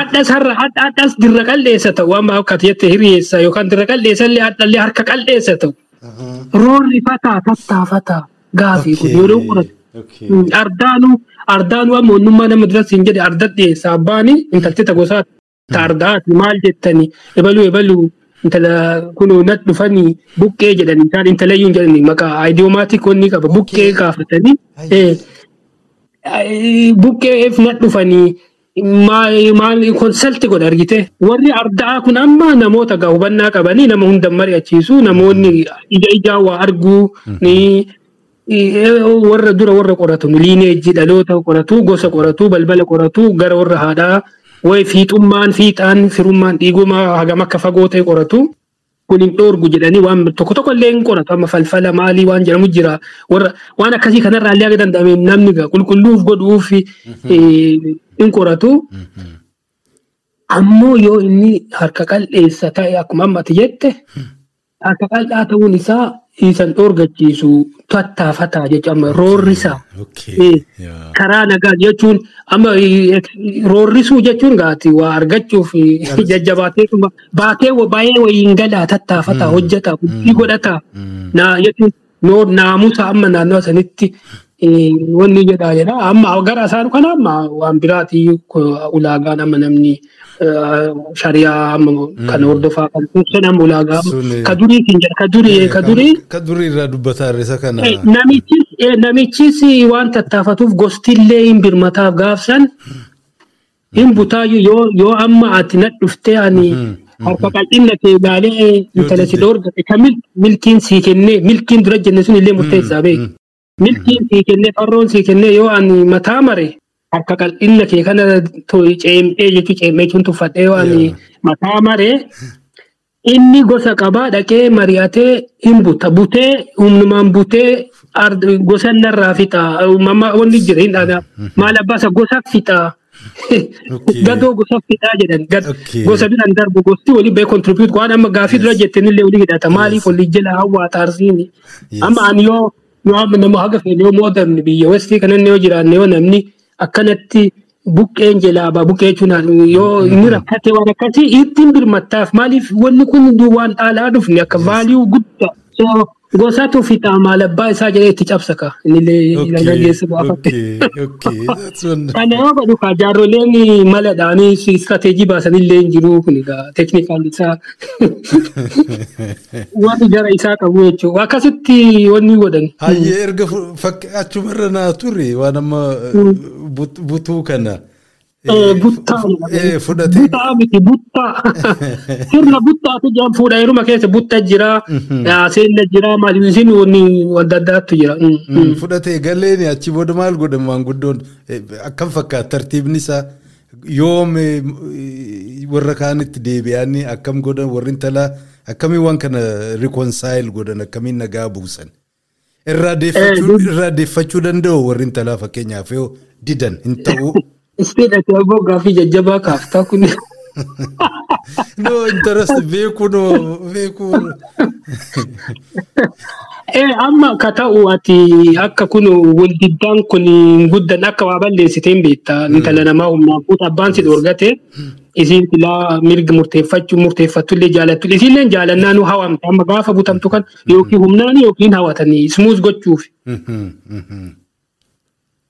adda sarra adda addas dirra qalleessa ta'u waan akka jette hiriyeessa yookaan dirra qalleessa illee addallee harka qalleessa ta'u.
Aha.
Roorrifata tattaafata gaafii kun yeroo qoratu.
Okay.
Ardaanuu ardaanuu amma onnummaa nama duratti hin jedhe arda dhiyeessa abbaani intalti ta gosaa ta ardaati maal jettani? Ebaluu ebaluu intala kunuu nat dhufanii buqqee jedhanii isaan intalayyuu hin jedhanii maqaa aayidiyoomaatiik wanni qaba buqqee gaafatanii eh, eh, buqqeef nat dhufanii maal konsalti godha argite. Warri ardaa kun amma namoota gaa hubannaa qabanii nama hunda mari'achiisu namoonni ija ijaa waa arguu ni Eh, warra dura warra qoratu liineejii dhaloota qoratu gosa qoratu balbala qoratu gara warra haadhaa wayi fiixummaan fiixaan firummaan dhiigumaa hagam akka fagoo ta'e qoratu kun hin dhoorgu jedhanii waan tokko tokko illee hin qoratu. Amma falfala maalii waan jedhamu jira. Warra waan akkasii kanarraa illee akka danda'ame namni qulqulluuf godhuuf eh, hin qoratu. Ammoo yoo inni harka qal'eessa ta'e akkuma amma ati jette harka qal'aa ta'uun isaa isan dhoorgachiisu tattaafataa amma roorrisaa. Karaa nagaa jechuun amma roorrisuu jechuun gaati waa argachuuf jajjabaatee baatee baay'ee wayiin galaa tattaafataa hojjetaa bultii godhataa.
Mm.
na jechuun noo- naamusa amma naannoo sanitti wanni jedhaa jedha amma gara isaan kana amma waan biraati ulaagaan amma namni shariyaa kan hordofaa kan sun amma ulaagaa ka durii siin jedha ka durii ka durii
Ka durii irraa dubbataa irra kana.
Namichis namichis waan tattaafatuuf gostillee hin birmataaf gaafsan hin butaayyuu yoo amma ati na dhuftee ani harka qal'inna kee ilaalee intala si dhoorgate ka mil- milkiin sii kennee milkiin dura jenne sun illee murteessaa beeku. Milkiin sii kennee farroon sii kennee yoo ani mataa mare harka qal'inna kee kana ceem'ee jechuun ceem'ee jechuun tuffadhee waan mataa maree inni gosa qabaa dhaqee mari'atee hin buta. Butee humnumaan butee gosa narraa fixa. Wanni jira hin dhagaa maal abbaasa? Gosa fixa. Gadoo gosa fixaa jedhan. Gosa biraan darbu gosti walii bee kontribuut waan amma gaafii dura jettenillee walii hidhata. Maaliif walii jala hawwaa taarsiini amma ani yoo yoo amma nama haga fedhe yoo moodan biyya westii kananne yoo jiraanne yoo namni akkanatti buqqeen jelaaba buqqee yoo inni rakkate waan akkasii ittiin birmattaaf maaliif? Wanni kun waan dhaalaa dhufne akka vaaliyuu guddaa gosatu fixa maal abbaa isaa jedhee itti cabsaka innillee dargaggeessa gaafate. Kana yoo godhu kaa jaarroleen maladhaanii istirateejii baasanillee hin jiru kun egaa teeknikaal isaa warri gara isaa qabu jechuudha. Akkasitti wanni godhan.
Hayyee erga achumarra naa turre waan amma butuu kana.
Buttaa. Buttaa miti buttaa. Sirna buttaatu jira fuudha yeruma keessa butta jira. Seenna jira maaliif isin wanni wanta addaatu jira.
Fudhatee galeen achi booda maal godhan maanguddoon akkam fakkaata tartiibni isaa yoom warra kaanitti deebi'anii akkam godhan warri intalaa akkamiin waan kana rikoonsaayil godhan akkamiin nagaa buusan. Irraa deeffachuu danda'u warri intalaa fakkeenyaaf yoo didan hin ta'u.
Isteedha aboo gaaffii jajjabaa kaaftaa kun.
No interest beeku no beeku.
Ee amma ka ta'u ati akka kun waldiddaan kun guddan akka waa balleessiteen beekta intala namaa humnaan fuuta abbaan si dhoorgate isiin filaa mirga murteeffachuu murteeffattullee jaalattu isiillee jaalannaa nu hawamte amma gaafa butamtu kan yookiin humnaan yookiin hawatanii smuus gochuuf.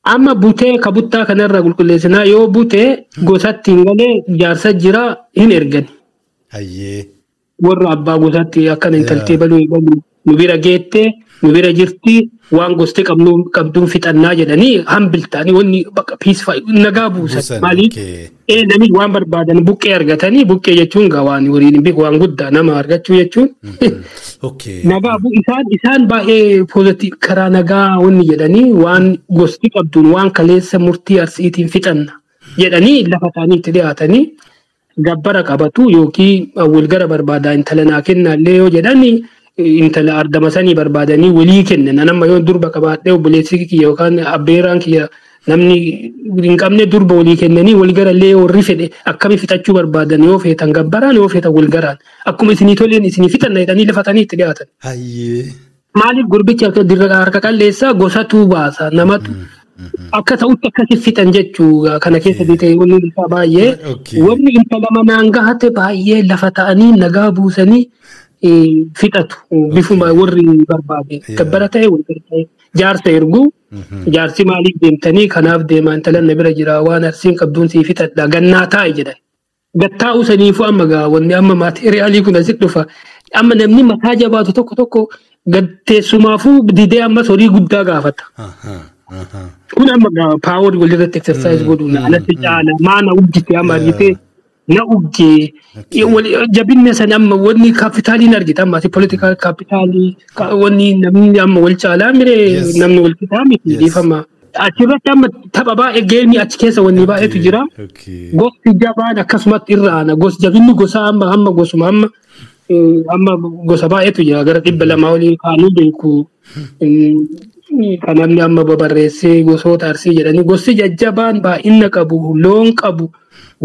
Amma butee ka buttaa kanarra qulqulleessinaa yoo butee gosatti hin galee jaarsa jira hin ergani.
Hayyee.
Warra abbaa gosatti akkana intaltee baluu nu bira geettee nu bira jirti waan gosti qabduun fixannaa jedhanii hambiltaanii wanni bakka piisfaa nagaa buusan. Maaliif? namni waan barbaadan buqqee argatanii buqqee jechuun waan waliin waan guddaa nama argachuu jechuun. Nagaa isaan isaan baay'ee poozitiif karaa nagaa wanni jedhanii waan gosti qabduun waan kaleessa murtii arsiitiin fixanna jedhanii lafa isaanii itti dhiyaatanii gabbara qabatu yookiin walgara barbaadaa intala naa kennaallee yoo jedhanii intala ardama sanii barbaadanii walii kennan. Nama yoo durba qabaadhee obboleessi kiyya yookaan abbeeraan kiyya namni hin qabne durba walii kennanii walgarallee warri fedhe akkami fixachuu barbaadan yoo feetan gabbaraan yoo feetan walgaraan akkuma isinii toleen isinii fixanna jedhanii lafatanii itti dhiyaatan. Maaliif gurbicha harka qalleessaa gosatu baasa namatu akka ta'utti akkasi fixan jechuu kana keessa bitee wanni isaa baay'ee. Wanni intala manaan gahate baay'ee lafa ta'anii nagaa buusanii fixatu bifuma warri barbaade gabbara ta'e walgara ta'e jaarsa erguu jaarsi maaliif deemtanii kanaaf deemaa intalan na bira jira waan arsiin qabduun sii fixadha gannaa taa'e jedhan gattaa'u saniifuu amma gaa wanni amma maateeriyaalii kun asitti dhufa amma namni mataa jabaatu tokko tokko teessumaafuu didee ammas horii guddaa gaafata. Kun amma paawar walirratti eksersaayis godhuun alatti caala maana ujjite amma argitee na ujjee jabinna san amma wanni kaapitaaliin argita amma politikaal kaapitaalii wanni namni amma wal caalaa miree namni wal fixaa miti dhiifama. Achirratti amma tapha baay'ee geemii achi keessa wanni baay'eetu jira. Gosti jabaan akkasumatti irra aana jabinni gosa amma amma gosuma amma amma gosa baay'eetu jira gara dhibba lamaa olii kaanuu beeku. kan namni amma babarreessee gosoota arsii jedhanii gosti jajjabaan baay'ina qabu loon qabu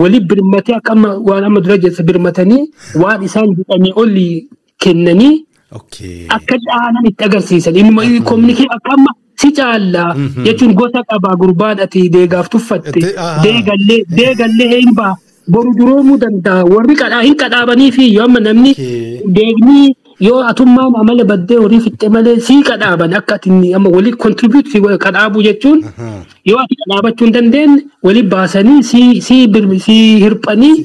wali birmatee akka waan amma dura jeessa birmatanii waan isaan jedhanii olii kennanii akka caalan itti agarsiisan inni kominikee akka amma si caallaa jechuun gosa qabaa gurbaan ati deegaaf tuffatte deegallee deegallee hin baa boru duroomuu danda'a warri hin qadhaabanii fi yoo amma namni deegnii yoo atummaan amala baddee horii fixxe malee sii qadhaaban akka ati amma walii kontribuut si qadhaabuu jechuun yoo ati qadhaabachuu hin dandeenye walii baasanii sii sii sii hirphanii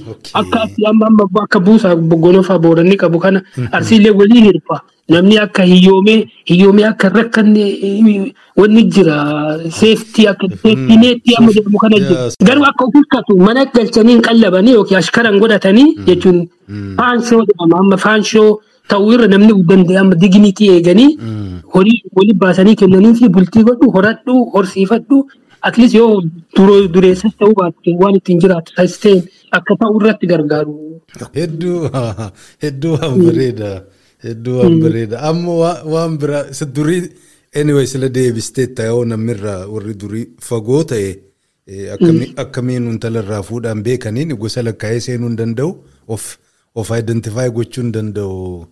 akka amma akka buusaa gonofaa booranni qabu kana arsiilee walii hirpha namni akka hiyyoomee hiyyoomee akka rakkanne wanni jira. Seeftii akka seeftii neettii amma jedhamu kana jira. garuu akka of hirkatu mana galchanii hin qallabanii yookiin ashkaran godhatanii jechuun faanshoo jedhama. Amma faanshoo ta'uu irra namni danda'e amma dignitii eeganii horii walii baasanii kennanii fi bultii godhu horadhu horsiifadhu. At least yoo dureessas ta'uu baatte waan ittiin jiraatu taasisteen akka ta'u irratti gargaaru.
Hedduu hedduu waan bareeda hedduu waan bareeda amma waan biraa isa durii anyway sila deebistee ta'ee namirraa warri durii fagoo ta'e akkamiin intalarraa fuudhaan beekaniin gosa lakkaa'ee seenuu hin danda'u of of identify gochuu hin danda'u.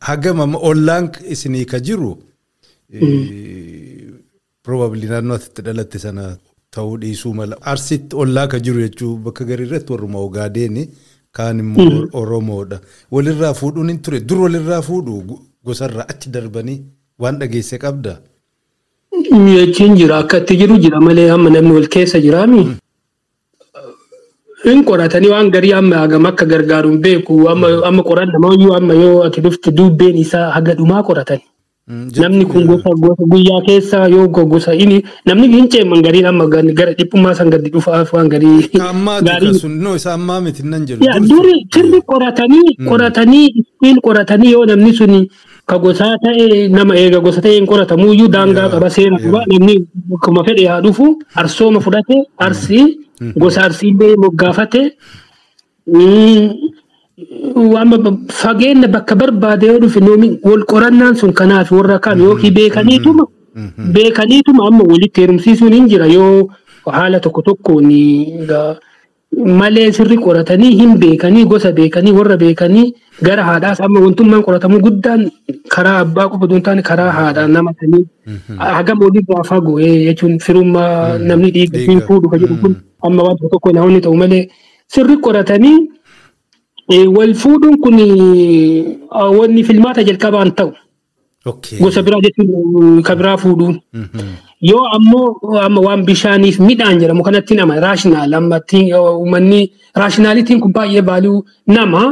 Hagam ollaan isinii ka jiru probably naannoo atitti dhalatte sana ta'uu dhiisuu mala. Arsitti ollaa ka jiru jechuun bakka garii irratti warruma Ogaadeeni kaan immoo Oromoodha. Walirraa fuudhuun hin ture. Dur walirraa fuudhu gosarraa achi darbanii waan dhageesse qabda.
Jechiin jira akka itti jiru jira malee amma namni wal keessa jiraami. Hin qoratanii waan garii amma hagam akka gargaaru hin beeku amma qoran namoonni amma yoo ati dhufte dubbeen isaa haga dhumaa qoratani. Namni kun gosa gosa guyyaa keessa yoo gosa inni namni hin ceeman gariin amma gara dhiphummaa san gadi dhufaaf waan garii.
Gaarii sun noo isa ammaa miti nan jedhu.
Duri sirri qoratanii qoratanii ittiin qoratanii yoo namni suni ka gosaa ta'e nama eega gosa ta'e hin qoratamuyyuu daangaa qaba seera qaba namni akkuma fedhe haa dhufu arsooma fudhate arsii gosa arsiillee moggaafate fageenya bakka barbaade yoo dhufe wal qorannaan sun kanaaf warra kam yookiin beekaniituma beekaniituma amma walitti heerumsiisuun hin jira. Yoo haala tokko tokkoon malee sirri qoratanii hin beekanii gosa beekanii warra beekanii gara haadhaas amma wantummaan qoratamuu guddaan karaa abbaa qofa osoo hin taane karaa haadhaan nama sanii hagam walirraa fagoo jechuun firummaa namni dhiiga fuudhu jedhu kun amma waan tokko namoonni ta'u malee sirri qoratanii wal fuudhuun kun wanni filmaata jalqabaan ta'u. Gosa biraa jechuun kan biraa fuudhuun. Yoo ammoo waan bishaaniif midhaan jedhamu kanatti nama raashinaal amma uummanni raashinaalitiin kun baay'ee baaluu nama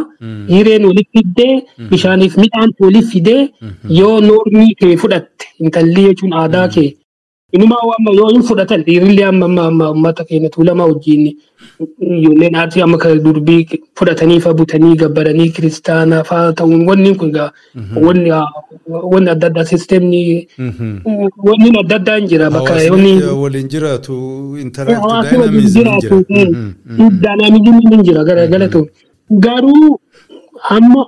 hireen walitti fidee bishaaniif midhaan waliif fidee yoo noormii kee fudhatte intalli jechuun aadaa kee Inumaa amma yoo hin fudhatan dhiirillee amma uummata keenya tuulamaa wajjin ijoolleen aartii amma kan durbii fudhatanii fa butanii gabbaranii kiristaanaa fa'aa ta'uun wanni kun egaa wanni wanni adda addaa sisteemni wanni adda addaa hin jira bakka wanni.
Waliin jiraatu
waliin
daayinaamiziin
jiraatu daayinaamiziin hin jira gara galatu garuu amma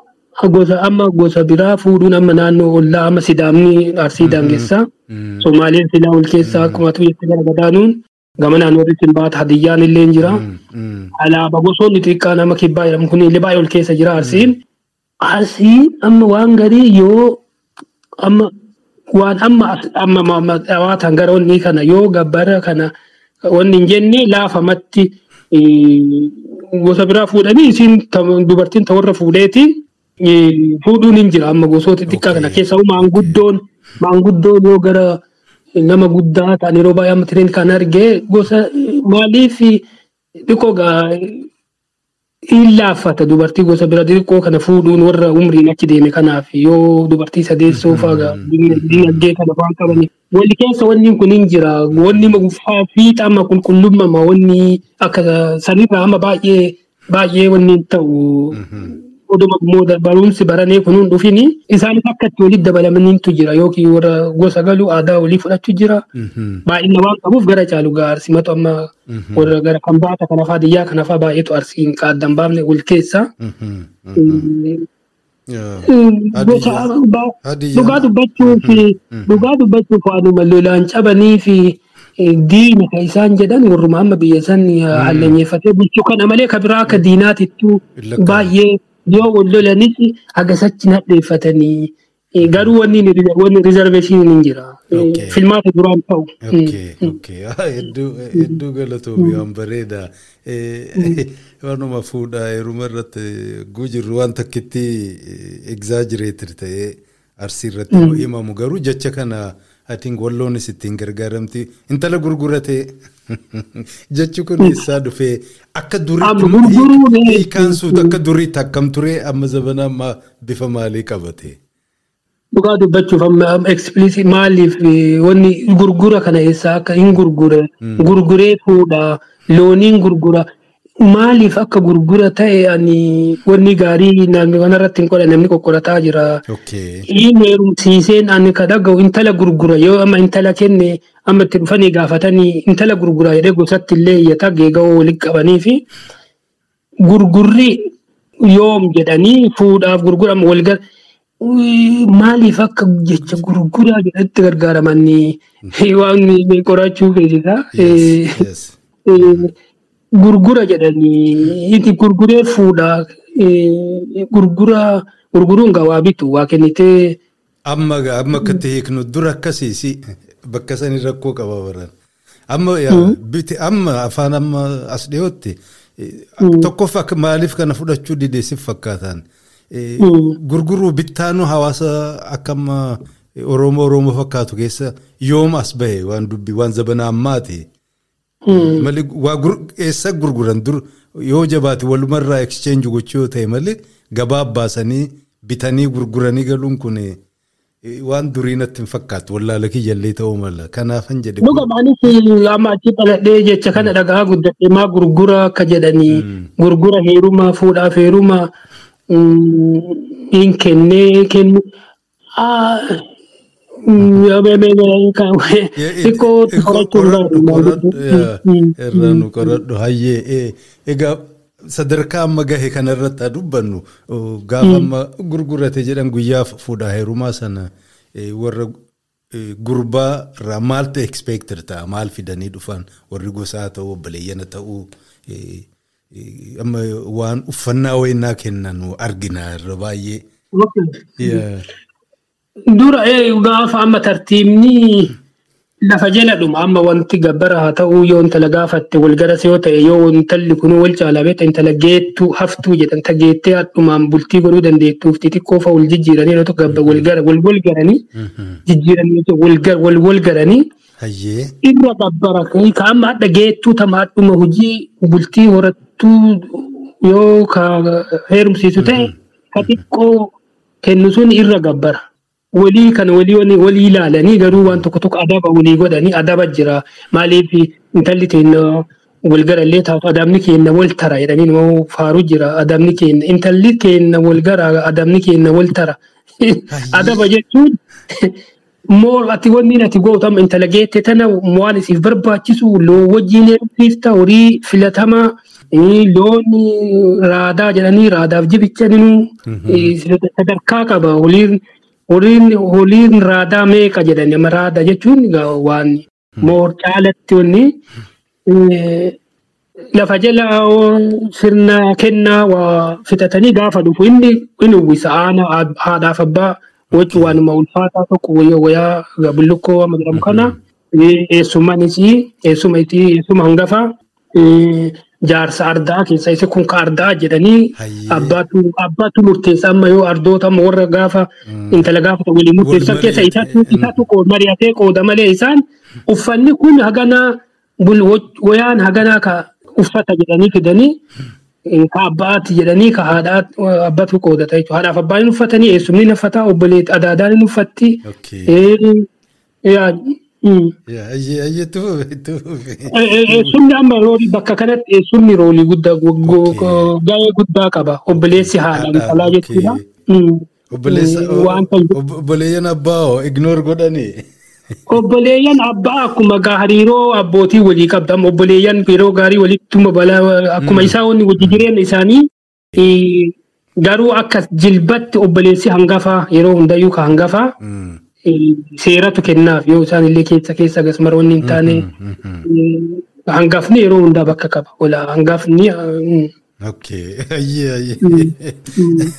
gosa amma gosa biraa fuudhuun amma naannoo ollaa amma sidaamni arsii daangessaa. Somaaliin silaa ol keessaa akkuma tuuyyatti gara gadaanuun gama naannootti hin baata hadiyyaan illee jira. Alaabaa gosoonni xiqqaa nama kibbaa jedhamu kun illee baay'ee ol keessa jira arsiin. Arsiin amma waan garii yoo amma waan amma amma dhawaatan gara wanni kana yoo gabbara kana wanni hin jenne laafamatti gosa biraa fuudhanii isiin dubartiin ta'urra fuudheeti fuudhuun hin jira amma gosoota xiqqaa kana keessa maanguddoon maanguddoon yoo gara nama guddaa ta'an yeroo baay'ee amma tireen kan argee gosa maaliif xiqqoo hin laaffata dubartii gosa bira xiqqoo kana fuudhuun warra umriin achi deeme kanaaf yoo dubartii sadeessoo fa'aa dinagdee kana waan qabaniif. Walli keessa wanni kun hin jira wanni fiixa amma qulqullummaa wanni akka sanirraa amma baay'ee baay'ee wanni ta'u. Oduma mooda barumsi baranee kunuun dhufini. Isaanis akka itti walitti dabalamaniitu jira. Yookiin warra gosa galuu aadaa walii fudhachuu jira. Baay'ina waan qabuuf gara caalu gaa arsimatu amma warra gara kan baata kana fa'aa diyyaa kana fa'aa baay'eetu arsiin qaaddan baafne wal keessa. Dhugaa dubbachuu fi dhugaa dubbachuuf waanuma lolaan cabanii fi diina kan isaan jedhan warruma amma biyya san hallanyeeffatee bulchuu kana malee kan biraa akka diinaatittuu baay'ee yoo wal lolanis agasachi nadheeffatanii garuu wanni wanni rizarveeshiniin hin jira. Filmaata duraan ta'u.
Hedduu galatoomi waan bareeda. Waanuma fuudhaa heeruma irratti gujirru waan takkitti egzaajireetir ta'ee arsii irratti himamu garuu jecha kana atiin walloonis ittiin gargaaramti intala gurgurate. Jechi kun eessaa dhufee akka duriitti hiikaan suutu akka duriitti akkam turee amma zabana amma bifa maalii qabate.
Dhugaa dubbachuuf amma ekspliisii maaliif wanni gurgura kana eessaa akka hin gurgure? Gurguree fuudha looniin gurgura maaliif akka gurgura ta'e ani wanni gaarii naannoo kanarratti hin qola namni kokkorataa jira. Inni heerumsiiseen ani ka dhaga'u intala gurgura yoo amma intala kenne amma itti dhufanii gaafatanii intala gurgura jedhee gosatti illee iyyata geega'oo walitti qabanii fi gurgurri yoom jedhanii fuudhaaf gurguramu walgar maaliif akka jecha gurguraa jedhatti gargaaramanii waan qorachuu keessaa. Gurgura jedhanii itti gurguree fuudha gurgura gurguruun gawaa bitu waa kennitee
Amma amma akkatti hiiknu dura akkasiisi bakka sanii rakkoo qaba baran. Amma yaa, biti amma afaan amma as dhiyootti tokkoof akka maaliif kana fudhachuu dideessiif fakkaatan. Eh, Gurguruu bittaanuu hawaasa akka amma Oromoo Oromoo fakkaatu keessa yoom as bahe waan dubbii waan zabana ammaati. Malee waa eessa gurguran dur? Yoo jabaate walumarraa exchange gochuu yoo ta'e malee gabaa baasanii bitanii gurguranii galuun kun eh, waan durii natti hin fakkaatu wallaala kiyyallee ta'uu mala. Kanaafan jedhe
dhuga maanis amma achi dhaladhee jecha kana dhagaa guddatee maa gurgura akka jedhanii gurgura heerumaa fuudhaaf heerumaa hin kennee kennu. Qorachuu
irraa nu qoradhu hayyee eh, egaa sadarkaa amma gahe kana irratti haa dubbannu gaafa amma gurgurate jedhan guyyaa fuudhaa heerumaa sana. Eh, warra eh, gurbaa irraa maaltu expected ta'a maal fidanii dhufan warri gosaa ta'uu obboleeyyana ta'uu eh, amma waan uffannaa wayinnaa kennan argina irra baay'ee.
Dura ee, gaafa amma tartiibni lafa jala dhuma amma wanti gabbara haa ta'uu yoo intala gaafatte wal garas yoo ta'e yoo intalli kun wal caalame ta'e intala geettuu haftuu jedhan ta geettee hadhumaan bultii godhuu dandeettuuf xixiqqoo fa'a wal jijjiiranii yoo gabba wal gara wal wal garanii jijjiiranii yoo ta'u wal wal wal garanii irra gabbara. Ka amma hadha geettuu tama hadhuma hojii bultii horattuu yoo ka heerumsiisu ta'e ka xiqqoo kennu sun irra gabbara. Walii kan walii walii ilaalanii garuu waan tokko tokko adaba walii godhanii adaba jira. Maaliif intalli keenya wal garallee taatu? Adabni keenya wal tara jedhanii nama faaru jira. Adabni keenya intalli keenya wal gara adabni keenya wal tara. Adaba jechuun moo ati wanni ati gootu amma intala geette tana waan isiif barbaachisu loon wajjin heerumsiifta horii filatamaa loon raadaa jedhanii raadaaf jibichaninu sadarkaa qaba. Holiin holiin raadaa meeqa jedhani? Raadaa jechuun waan moor caalatti wanni lafa jala sirna kennaa waa fitatanii gaafa dhufu. Inni uwwisa aana haadhaaf abbaa wacci waanuma ulfaataa tokko wayaa bullukkoo amma jedhamu kana eessummanis eessuma itti eessuma hangafaa jaarsa ardaa keessa isa kun ka ardaa jedhanii abbaatu murteessa amma yoo ardoota amma warra gaafa intala gaafa waliin murteessan keessa isaatu qoo- mari'atee qooda malee isaan uffanni kun haganaa wayaan haganaa ka uffata jedhanii fidanii ka abbaati jedhanii ka haadhaa abbaatu qoodata jechuudha haadhaaf abbaan hin uffatanii eessumni hin uffataa obboleetti adaadaan hin uffatti. Eh, mm.
Yeah, Hayyee hayyee tuufe tuufe.
Eessumni amma roolii bakka kanatti eessumni roolii guddaa gahee guddaa qaba. Obboleessi haadha
Haadha, okay.
jechuudha. Mm. Mm,
obboleeyyan abbaa hoo ignore godhanii.
Obboleeyyan abbaa akkuma hariiroo abbootii walii qabda. Amma Obboleeyyan yeroo gaarii walittuma balaa akkuma isaa wajji jireenya isaanii eh, garuu akka jilbatti obboleessi hangafaa yeroo hundayyuu ka hangafaa
Mm.
eh, seeratu kennaaf yoo isaan illee keessa keessa gasmaroonni hin taane
Mhm.
eh, hangafni yeroo hundaa bakka qaba. Ola hangafni ah, mm.
Okay, hayyee hayyee.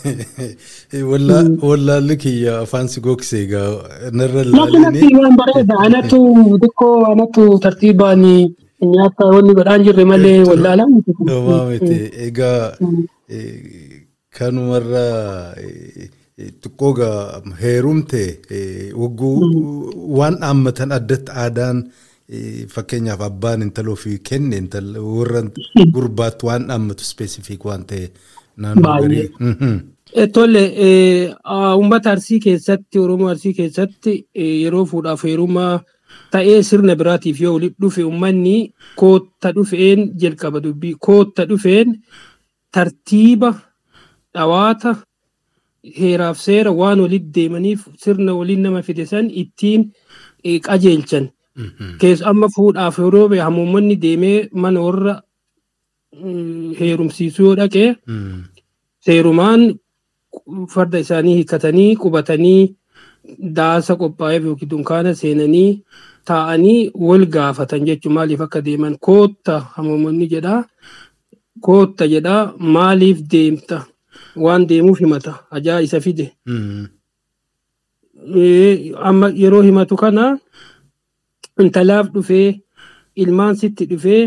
Walla- Wallaalli kiyya afaan si gogsee egaa narra
Lakin
laalanii.
ati waan bareeda anatu xiqqoo anatu tartiibaan nyaata wanni godhaan jirre malee wallaalaa miti.
Homaa miti. Egaa eh, kanumarra eh, eh, xiqqoo gaa heerumte eh, wagguu waan dhaammatan addatti aadaan eh, fakkeenyaaf abbaan intala ofii kenne warra gurbaatti waan dhaammatu spesifik waan ta'e naannoo garii. Mhm.
Tole uummata arsii keessatti oromoo arsii keessatti eh, yeroo fuudhaaf heerumaa ta'ee sirna biraatiif yoo walitti dhufe uummanni kootta dhufeen jalqaba dubbii kootta dhufeen tartiiba dhawaata heeraaf seera waan walitti deemaniif sirna waliin nama fide san ittiin qajeelchan. Keessa amma fuudhaaf yeroo hamuummanni deemee mana warra heerumsiisuu yoo dhaqee seerumaan farda isaanii hiikkatanii qubatanii daasa qophaa'eef yookiin dunkaana seenanii taa'anii wal gaafatan jechuun maaliif akka deeman kootta hamuummanni jedhaa. Kootta jedhaa maaliif deemta waan deemuuf himata ajaa isa fide. Amma yeroo himatu kana intalaaf dhufee ilmaan sitti dhufee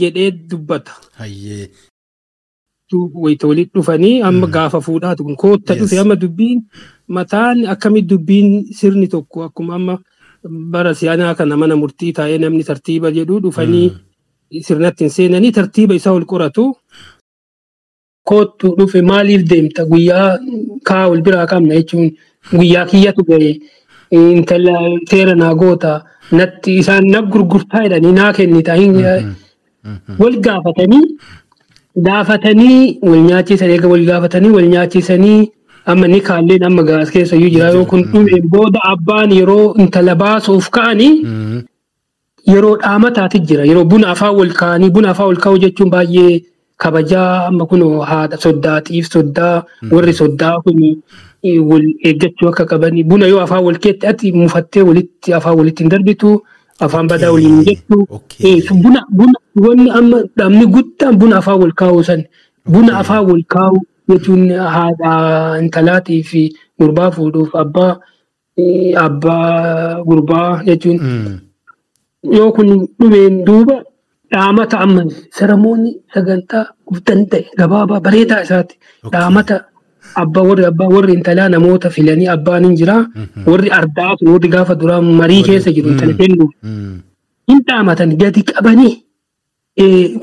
jedhee dubbata. Walitti dhufanii amma gaafa fuudhaatu kun kootta dhufe amma dubbiin mataan akkamitti dubbiin sirni tokko akkuma amma bara siyaanaa kana mana murtii taa'ee namni tartiiba jedhu dhufanii sirnatti hin seenanii tartiiba isaa ol qoratu. Koottu dhufe maaliif deemta? Guyyaa kaa wal biraa qabna jechuun guyyaa kiyyatu ga'e intala seera naa goota natti isaan na gurgurtaa jedhanii naa kennita. Wal gaafatanii gaafatanii wal nyaachisan eega wal gaafatanii wal nyaachisanii amma ni kaalleen amma gaas keessa iyyuu jira yoo kun dhumeen booda abbaan yeroo intala baasuuf ka'anii yeroo dhaamataati jira. Yeroo buna afaan wal kaa'anii buna afaan wal kaa'u jechuun baay'ee kabajaa amma kun haadha soddaatiif soddaa warri soddaa kun wal eeggachuu akka qabanii buna yoo afaan wal keetti ati mufattee walitti afaan walitti hin darbitu afaan badaa waliin jettu buna buna wanni amma dhamni guddaan buna afaan wal kaa'u san buna afaan wal kaa'u jechuun haadha intalaatii fi gurbaa fuudhuuf abbaa abbaa gurbaa jechuun yoo kun dhumeen duuba dhaamata amma saramoonni sagantaa guddan ta'e gabaabaa bareedaa isaati dhaamata abbaa warri warri intalaa namoota filanii abbaan hin jira warri ardaa sun warri gaafa duraa marii keessa jiru intala kennuuf hin dhaamatan gadi qabanii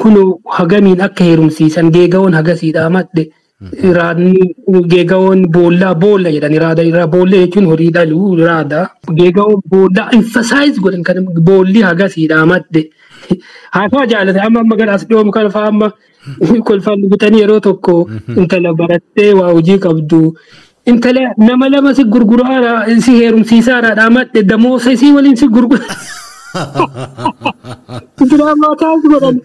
kun hagamiin akka heerumsiisan geegawoon hagasii dhaamadhe raadni geegawoon boollaa boolla jedhani raada irraa boolla jechuun horii dhaluu raada. Geegawoon boollaa emphasize godhan kan boolli hagasii dhaamadhe haasaa jaalate amma amma gara as dhiyoomu kana fa'aa amma kolfaan bitanii yeroo tokko intala barattee waa hojii qabdu intala nama lama si gurguraara si heerumsiisaara dhaamadhe damoosa isii waliin si gurgura. Diraamaa taasisu godhan.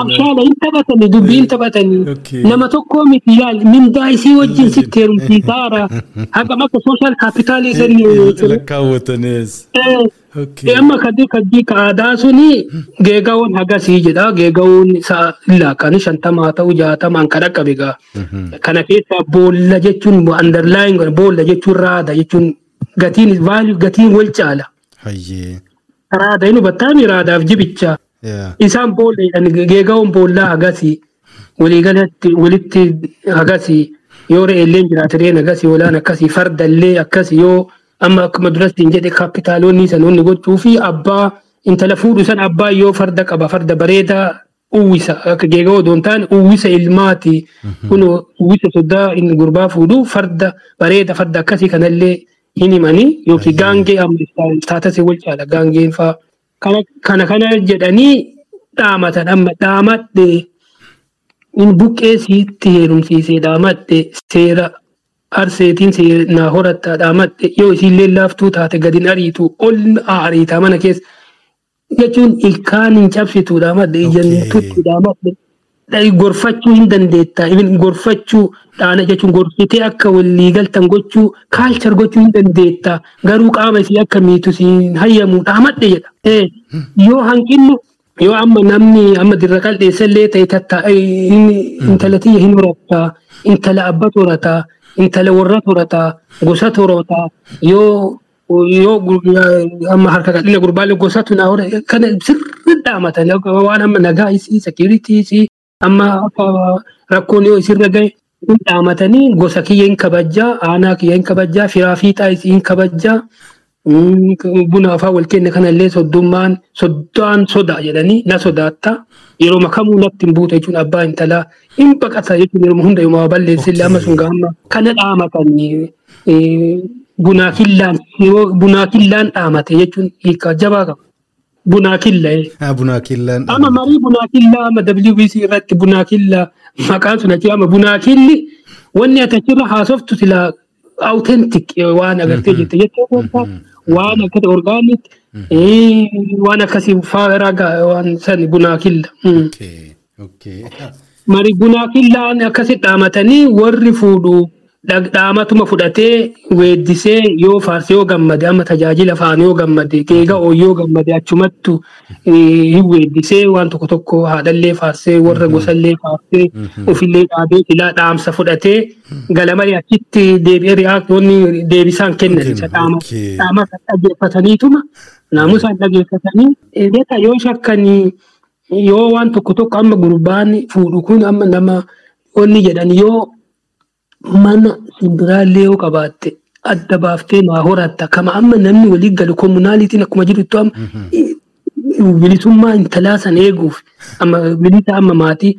Abshaala hin taphatanii dubbii hin taphatanii nama tokkoo miti yaal mindaa isii wajjin sitti heerumsiisaara haqam akka sooshaal kaapitaalii sanii.
Lakkaawwatanis.
Amma kadii kadii aadaa suni geegawwan hagasii jedha. Geegawwan isaa laaqanii shantamaa ta'u jaatamaan kan dhaqqabe gaa. Kana keessaa boolla jechuun underlying boolla jechuun raada jechuun gatiin gatiin wal caala. Raada inni battaami raadaaf jibicha. Isaan boolla geegawwan boollaa hagasii. Waliigalatti walitti hagasii. Yoo re'eelleen jiraate re'een hagasii olaan akkasii fardallee akkasii yoo amma akkuma duratti hin jedhe kaapitaaloonni sanoonni gochuu fi abbaa intala fuudhu san abbaa yoo farda qaba farda bareedaa uwwisa akka geegawoo doon ta'an uwwisa ilmaati. Kun uwwisa soddaa inni gurbaa fuudhu farda bareeda farda akkasii kanallee hin himanii yookiin gaangee amma taatasii wal caala gaangeen faa. Kana kana jedhanii dhaamatan amma dhaamadhe in buqqee siitti heerumsiisee dhaamadhe seera arseetiin seenaa horatta dhaamadhe yoo isiillee laaftuu taate gadin ariitu ol ariitaa mana keessa. Jechuun ilkaan hin cabsitu dhaamadhe ijjan tuttu dhaamadhe gorfachuu hin dandeetta gorfachuu dhaana jechuun gorsitee akka walii galtan gochuu kaalchar gochuu hin dandeetta garuu qaama isii akka miitu siin hayyamu dhaamadhe jedha. Yoo hanqinni yoo amma namni amma dirra qal'eessallee ta'e tattaa'e intala tiyya hin horatta intala abba horataa intala warra torataa gosa torataa yoo yoo amma harka qal'ina gurbaalee gosatu naa hore kana sirri dhaamatan waan amma nagaa isii sekiriitii isii amma rakkoon yoo isirra gahe dhaamatanii gosa kiyya hin kabajjaa aanaa kiyya hin kabajjaa firaa fiixaa isii hin kabajjaa buna afaa wal kenne kanallee soddummaan soddaan sodaa jedhanii na sodaatta yeroo makamuu natti hin buute jechuun abbaa intalaa hin baqata jechuun yeroo hunda yooma balleessillee amma sun gaama kana dhaamatan bunaa killaan yoo bunaa killaan dhaamate jechuun hiika jabaa qaba. Bunaa killa.
Haa bunaa killaan.
Ama marii bunaa killaa ama WBC irratti bunaa killaa maqaan sun achi ama bunaa killi wanni ati achirra haasoftu sila authentic waan agartee jirte jettee waan akkata orgaanik waan akkasii faaraa waan san bunaa killa. Mari bunaa killaan akkasi dhaamatanii warri fuudhu dhaamatuma fudhatee weeddisee yoo faarse yoo gammade amma tajaajila faan yoo gammade geega yoo gammade achumattu hin weeddisee waan tokko tokko haadhallee faarsee warra gosallee faarsee ofillee dhaabee filaa dhaamsa fudhatee galamalee achitti deebi'ee deebisaan kennan isa dhaama. dhaggeeffataniituma naamusaan dhaggeeffatanii eegata yoo shakkanii yoo waan tokko tokko amma gurbaan fuudhu kun amma nama onni jedhan yoo mana simbiraallee yoo qabaatte adda baaftee naa horatta kama amma namni walii galu komunaalitiin akkuma jirutti amma bilisummaa intalaa san eeguuf amma bilisa amma maatii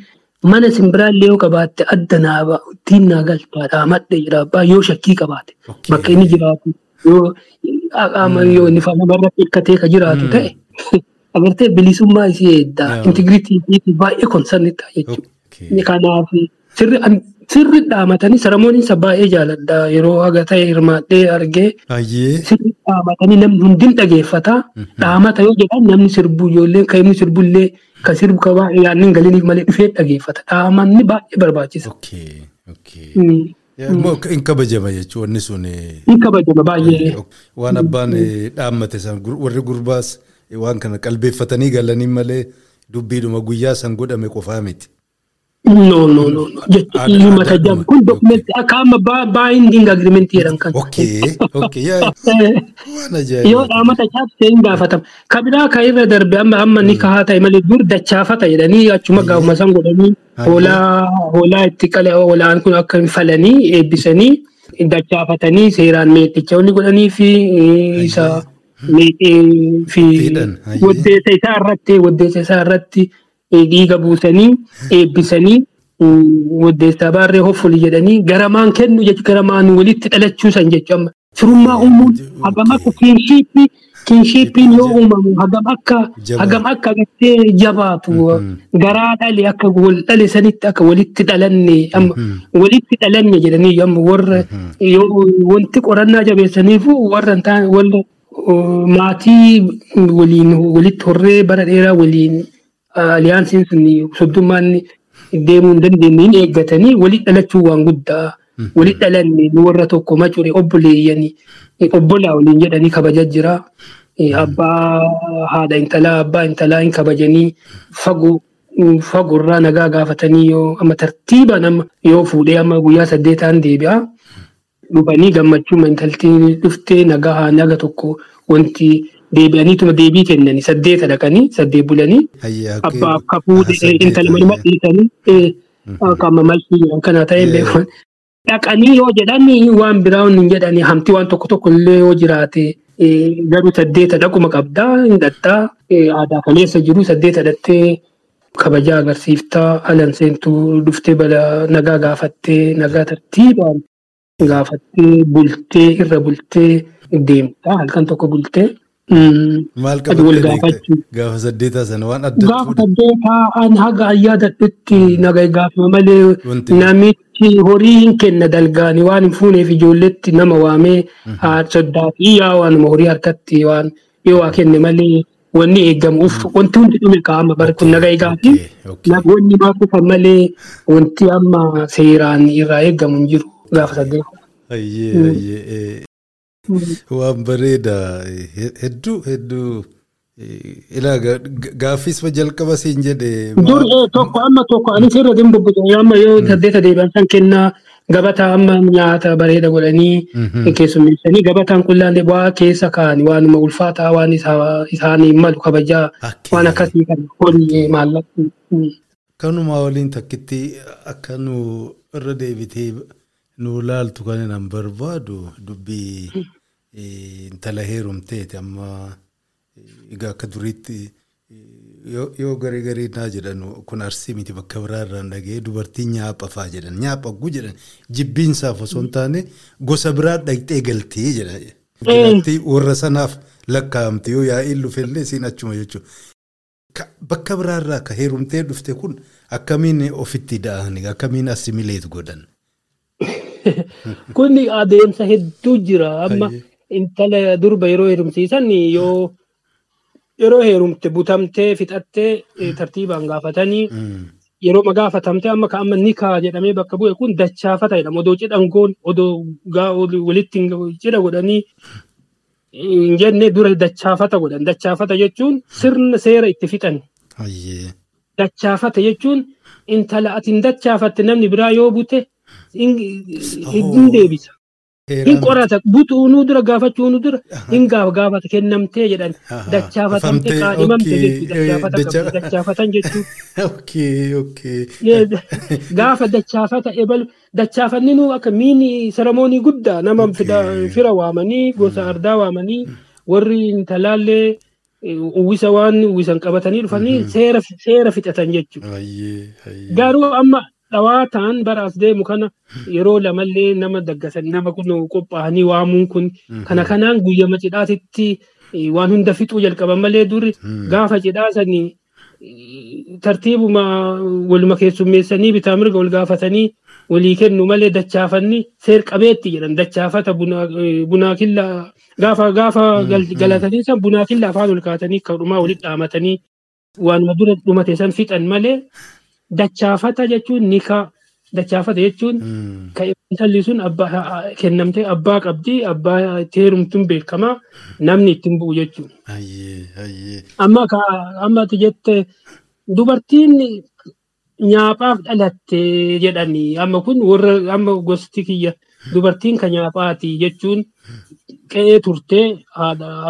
mana simbiraallee yoo qabaatte adda naaba ittiin naa galtaadha madde jira abbaa yoo shakkii qabaate bakka inni jiraatu yoo inni namarra hirkatee ka jiraatu ta'e agartee bilisummaa isii eeddaa intigiriitii baay'ee konsarni ta'a jechuudha. Kanaaf sirri sirri dhaamatanii saramooniin isa baay'ee jaaladha yeroo haga ta'e hirmaadhee argee sirri dhaamatanii namni hundin dhageeffata dhaamata yoo jedhan namni sirbu ijoollee kan inni sirbullee kan sirbu kan yaadni galiniif malee dhufee dhageeffata dhaamanni baay'ee barbaachisa.
In kabajama jechuun wanni sun.
In kabajama baay'ee.
Waan abbaan dhaammate san warri gurbaas waan kana qalbeeffatanii galanii malee dubbiidhuma guyyaa san godhame qofaa miti.
No, no, no. Jechuun mata jabu kun dokumentii akka amma baay'indiin agirimentii jedhan kan.
Okay, okay.
Yoo dhaamata caabsee hin gaafatama. Kabiraa kan irra darbe amma amma ni kahaa ta'e malee dur dachaafata jedhanii achuma gaafuma san godhanii hoolaa itti qalee hoolaan kun akka hin falanii eebbisanii dachaafatanii seeraan meexxicha inni godhanii fi isa meexxee fi. Waddeessa isaa irratti waddeessa isaa irratti. Dhiiga buusanii eebbisanii waddeessaa baarree hoffuli jedhanii garamaan kennu jechuun garamaan walitti dhalachuusan jechuun firummaa uumuun hagam akka kiinshiippii kiinshiippiin yoo uumamu hagam akka hagam akka agartee jabaatu garaa dhale akka wal dhale sanitti akka walitti dhalanne amma walitti dhalanne jedhanii amma warra yoo wanti qorannaa jabeessaniifu warra warra maatii waliin walitti horree bara dheeraa waliin aliyaansiin sun soddummaan deemuu hin dandeenye hin eeggatanii walitti dhalachuu waan guddaa. Walitti dhalanne warra tokko macure obboleeyyanii. Obbolaa waliin jedhanii kabajaa jira. Abbaa haadha intalaa abbaa intalaa hin kabajanii. Fagoo fagoorraa nagaa gaafatanii yoo amma tartiibaan amma yoo fuudhee amma guyyaa saddeetaan deebi'a. Dhufanii gammachuu intaltii dhuftee nagaa haa naga tokko wanti deebi'aniituma deebii kennanii saddeeta dhaqanii saddeet bulanii abbaa fuudhee intala manuma dhiisanii qaama malfii jedhan kana ta'e beekaman. Dhaqanii yoo jedhan waan biraa hin jedhanii hamti waan tokko tokko illee yoo jiraate garuu saddeeta dhaquma qabdaa hin dhattaa aadaa kaleessa jiru saddeeta dhattee kabajaa agarsiiftaa alan seentuu dhuftee bala nagaa gaafattee nagaa tartiibaan gaafattee bultee irra bultee deemtaa halkan tokko bultee.
Maal qabattee gaafa saddeetaa sana waan adda
Gaafa saddeetaa haga ayyaadadhutti nagaa gaafama malee namichi horii hin kenna dalgaani waan hin fuuneef ijoolletti nama waamee soddaa fi yaa waanuma horii harkatti waan yoo waa kenne malee wanni eegamu wanti hundi dhume qaama kun nagaa eegaafi wanni maa kufan malee wanti amma seeraan irraa eegamu hin jiru. Gaafa saddeetaa.
Waan bareeda hedduu hedduu ilaa gaaffis jalqaba siin jedhe.
Dur tokko amma tokko anis irra din bubbutu amma yoo saddeeta deebi'an san kennaa gabataa amma nyaata bareeda godhanii keessummeessanii gabataan qullaallee bu'aa keessa kaa'anii waanuma ulfaataa waan isaanii malu kabajaa waan akkasii kan horii maallaqni.
Kanuma waliin takkitti akka nu irra deebitee nu laaltu kan nan barbaadu dubbii intala heerumteeti amma egaa akka duriitti yoo garii garii naa jedhan kun arsii miti bakka biraa irraan dhagee dubartiin nyaapha faa jedhan nyaapha guu jedhan jibbiinsaaf osoo hin taane gosa biraa dhaqxee galtee jedha. Galtee warra sanaaf lakkaa'amte yoo yaa'iin dhufellee isiin achuma jechuudha. Bakka biraarraa ka heerumtee dhufte kun akkamiin ofitti da'anii akkamiin assimileet godhan.
Kun adeemsa hedduu jira amma intala durba yeroo heerumsiisan yoo yeroo heerumte butamtee fixattee tartiibaan gaafatanii yeroo ma gaafatamte amma ka amma nikaa jedhamee bakka bu'e kun dachaafata jedhama. Odoo cidhangoon odoo walitti cidha godhanii hin jenne dura dachaafata godhan. Dachaafata jechuun sirna seera itti fixan. Dachaafata jechuun intala ati hin dachaafatte namni biraa yoo bute hin deebisa. Hin qorata butuunuu dura gaafachuunuu dura hin gaafa gaafata kennamtee jedhan. Dachaafatamte kaadhimamte jechuudha dachaafatan jechuudha. Gaafa dachaafata ebalu dachaafanninuu akka miini saramoonii guddaa nama fira waamanii gosa ardaa waamanii warri intalaallee uwwisa waan uwwisan qabatanii dhufanii seera fixatan jechuudha. Garuu amma dhawaataan baraas deemu kana yeroo lamallee nama daggasan nama kun qophaa'anii waamuun kun kana kanaan guyyama cidhaatitti waan hunda fixuu jalqaban malee duri gaafa cidhaa sanii tartiibuma waluma keessummeessanii bitaa mirga wal gaafatanii walii kennu malee dachaafanni seer qabeetti jedhan dachaafata bunaa killa gaafa gaafa galatanii san bunaa killa afaan ol kaatanii kadhumaa walitti dhaamatanii waanuma dura dhumate san fixan malee dachaafata jechuun nikaa dachaafata jechuun kan intalli sun kennamtee abbaa qabdi abbaa itti heerumtuun beekamaa namni ittiin bu'u jechuudha. Amma amma ati jette dubartiin nyaaphaaf dhalatte jedhanii amma kun warra amma gosti kiyya dubartiin kan nyaaphaati jechuun qe'ee turtee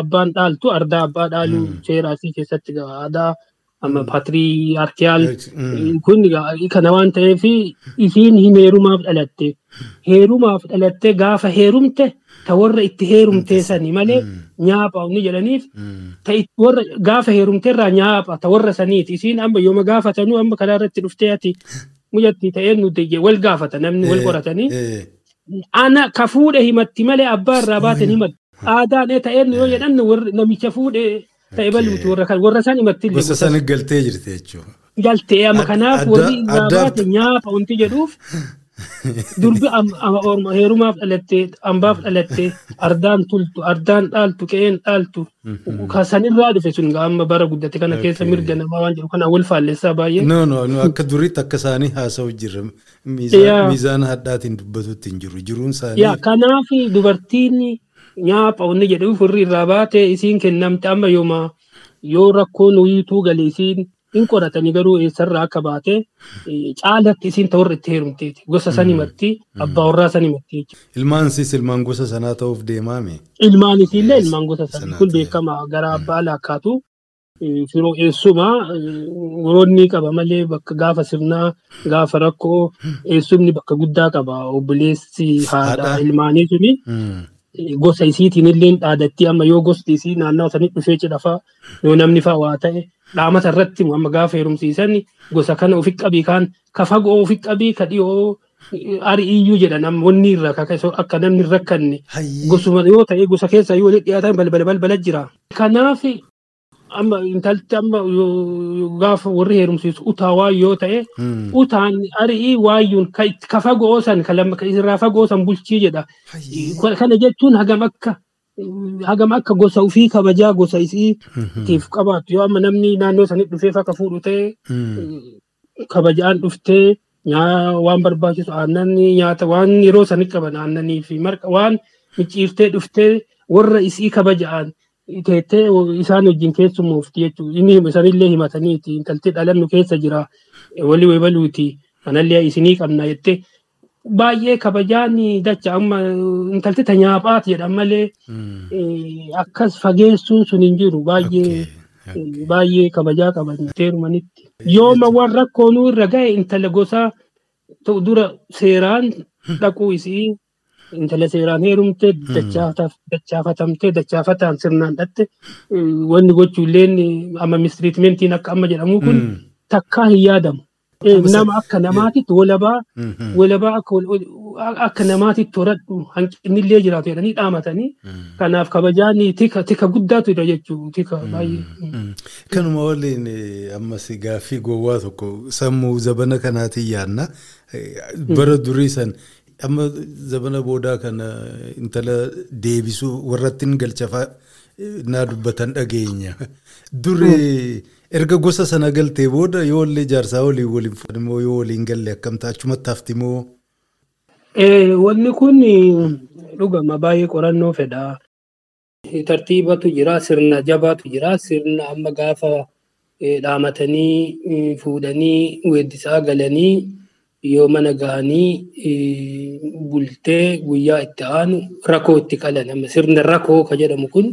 abbaan dhaaltu ardaa abbaa dhaaluu seeraasii keessatti aadaa amma patriyaarkiyaal kun kana waan ta'eef isiin heerumaaf dhalatte heerumaaf dhalatte gaafa heerumte ta warra itti heerumtee sanii malee nyaapha inni jedhaniif gaafa heerumteerraa nyaapha ta warra saniiti isiin amma yooma gaafatanuu amma karaa irratti dhuftee ati muyyatti ta'een nuti wal gaafata namni wal qoratanii ana ka fuudhe himatti malee abbaa irraa baaten himatti aadaan ta'een yoo jedhan namicha fuudhe bal'uutu warra kan warra san himatti
Gosa sana galtee jirti jechuudha.
Galtee amma kanaaf warri irraa baate nyaapha wanti jedhuuf durbi heerumaaf dhalattee ambaaf dhalattee ardaan tultu ardaan dhaaltu qe'een dhaaltu sanirraa dhufe sun amma bara guddate kana keessa mirga namaa waan jedhu kana wal faallessaa baay'ee.
No no akka duriitti akka isaanii haasa'u jirra miizaana hadhaatiin dubbatutti hin jiru jiruun isaanii.
Kanaaf dubartiin nyaapha wanni jedhuuf warri irraa baate isiin kennamte amma yooma yoo rakkoon uyituu galee isiin hin qoratanii garuu eessarraa akka baate caalatti isiin ta'urra itti heerumteeti. Gosa san himatti abbaa warraa san himatti jechuudha.
Ilmaan siis ilmaan gosa sanaa ta'uuf deemaame.
Ilmaan isiillee ilmaan gosa sanaa. Kun beekama gara abbaa laakkaatu firoo eessuma roonni qaba malee bakka gaafa sirnaa gaafa rakkoo eessumni bakka guddaa qaba. Obboleessi haadha ilmaanii suni. Gosa isiitiin illee dhaadatti amma yoo gosti isii naannawa sanii dhufee cidhafaa yoo namni fa'aa waa ta'e dhaamata irratti amma gaafa heerumsiisan gosa kana ofi qabii kaan ka fagoo ofi qabii ka dhiyoo ari'iyyuu jedhan wanni irra akka namni rakkanne gosuma yoo ta'e gosa keessa yoo dhiyaatan balbala balbala jira. Kanaaf amma intalti amma gaafa warri heerumsiisu utaa waa yoo ta'e utaan ari'ii waayyuun ka fagoo san ka irraa fagoo san bulchii jedha. Kana jechuun hagam akka hagam akka gosa ofii kabajaa gosa isiitiif qabaatu yoo amma namni naannoo sanitti dhufee akka fuudhu ta'e kabajaan dhuftee waan barbaachisu aannan nyaata waan yeroo sanitti qaban aannanii fi marqa waan micciiftee dhuftee warra isii kabaja'an teettee isaan wajjin keessummoofti jechuudha. Inni isaanillee himataniiti. Intaltee dhalannu keessa jira walii weebaluuti kanallee isinii qabna jettee baay'ee kabajaan dacha. Amma intaltee tanyaaphaati jedhan malee akkas fageessuun sun hin jiru. Baay'ee. Baay'ee kabajaa qaban. Teerumanitti. Yooma waan rakkoonuu irra gahe intala gosaa dura seeraan dhaquu isii intala seeraan heerumte dachaafatamte dachaafataan sirnaan dhatte wanni gochuulleen amma mistiriitmentiin akka amma jedhamu kun takkaa hin yaadamu. Nama akka namaatitti walabaa akka namaatitti toradhu hanqinillee jiraatu jedhanii dhaamatanii kanaaf kabajaan tika tika guddaatu jira jechuudha tika baay'ee.
Kanuma waliin ammas gaaffii gowwaa tokko sammuu zabana kanaatiin yaadna bara durii san amma zabana boodaa kana intala deebisuu warratti galchafaa naa dubbatan dhageenya. Duri erga gosa sana galtee booda yoo illee jaarsaa waliin waliin fudhatamoo yoo waliin galle akkamtaa achumatti hafti moo.
Wanni kun dhugama baay'ee qorannoo fedha. Tartiibatu jira sirna jabaatu jira sirna amma gaafa dhaamatanii fuudhanii weeddisaa galanii yoo mana gahanii bultee guyyaa itti aanu rakoo itti qalan. Sirna rakoo ka jedhamu kun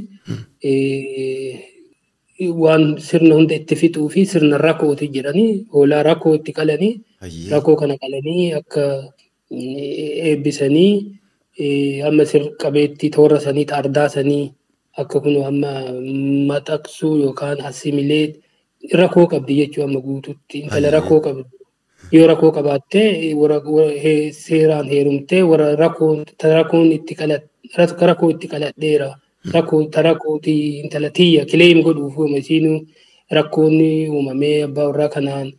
waan sirna hunda itti fixuu fi sirna rakooti jedhanii hoolaa rakoo itti qalanii rakoo kana qalanii akka eebbisanii amma sir qabeetti toora sanii xaardaa sanii akka kun amma maxaqsuu yookaan assimilee rakoo qabdi jechuu amma guututti. Intala rakoo qabdi. Yoo rakkoo qabaattee seeraan heerumtee warra rakkoon itti rakkoo itti qaladheera rakkoo rakkootii intala tiyya kileem godhuuf isiin rakkoon uumamee abbaa warraa kanaan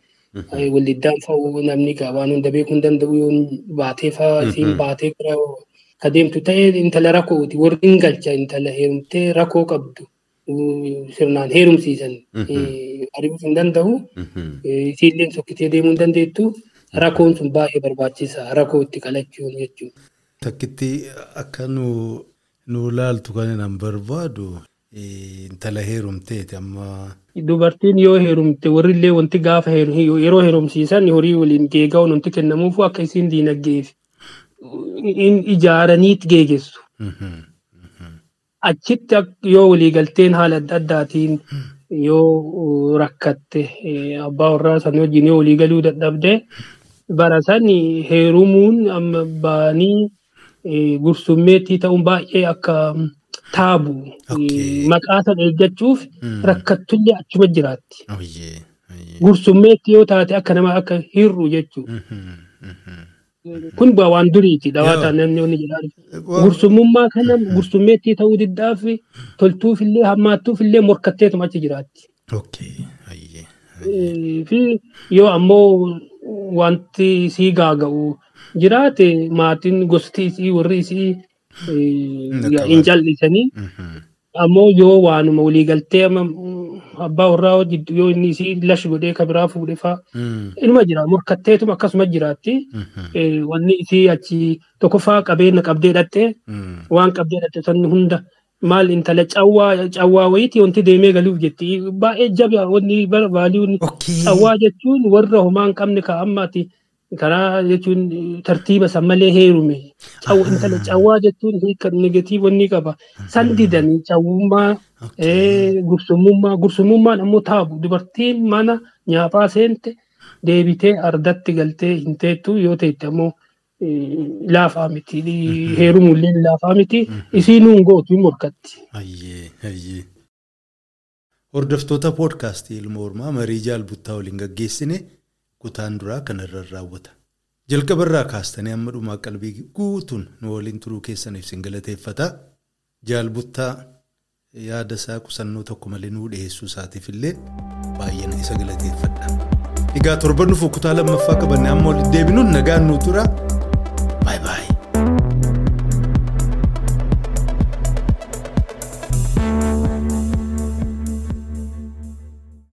waldiddaan fa'uu namni waan hunda beekuu hin danda'u yoo baatee fa'aa isiin baatee ka deemtu ta'ee intala rakkooti warri hin galcha intala heerumtee rakkoo qabdu sirnaan heerumsiisan ari'uuf hin danda'u. Isiillee sokkitee deemuu hin dandeettu. Rakkoon sun baay'ee barbaachisa. Rakkoo itti qalachuun jechuudha.
Takkitti akka nu laaltu kan nan barbaadu intala heerumteeti amma.
Dubartiin yoo heerumte warrillee wanti gaafa yeroo heerumsiisan horii waliin geega'uun wanti kennamuufu akka isiin diinagdeef ijaaraniit geegessu. achitti yoo waliigalteen haala adda addaatiin yoo rakkatte abbaa warraa san wajjin yoo waliigaluu dadhabde. Bara san heerumuun amma baanii gursummeettii ta'uun baay'ee akka taabu. Maqaa sana eeggachuuf rakkattullee achuma jiraatti. Gursummeetti yoo taate akka nama akka hir'u jechuudha. Kun bu'aa waan duriiti dhawaataan namni inni jedhaan gursumummaa kana gursummeettii ta'uu diddaaf toltuufillee hammaattuufillee morkatteetuma achi jiraatti. Fi yoo ammoo wanti isii gaaga'u jiraate maatiin gosti isii warri isii hin callisanii ammoo yoo waanuma waliigaltee abbaa warraa jidduu yoo inni isii lash godhee ka biraa fuudhe faa. Inuma jira morkatteetuma akkasuma jiraatti. Wanni isii achi tokkoffaa qabeenya qabdee dhatte waan qabdee dhatte sanni hunda maal intala cawwaa cawwaa wayiiti wanti deemee galuuf jetti. Baay'ee jabaa wanni baaliin cawwaa jechuun warra homaa hin qabne ka ammaati karaa jechuun tartiiba san malee heerume intala cawwaa jechuun negatiiv wanni qaba. San didanii cawwummaa gursumummaa gursumummaan ammoo taabu. Dubartiin mana nyaaphaa seente deebitee ardatti galtee hin teettu yoo teette ammoo laafaa miti heerumuullee laafaa miti isiinuun gootu morkatti.
Hordoftoota poodkaastii ilma hormaa marii jaalbuttaa waliin gaggeessine kutaan duraa kanarra raawwata. Jalqabarraa kaastanii amma dhumaa qalbii guutuun nu waliin turuu keessaniif sin galateeffata. Jaalbuttaa yaada isaa qusannoo tokko malee nuu dhiyeessuu isaatiif illee baay'een isa galateeffadha. Egaa torban dhufu kutaa lammaffaa qabanne amma walitti deebinuun nagaan nu tura.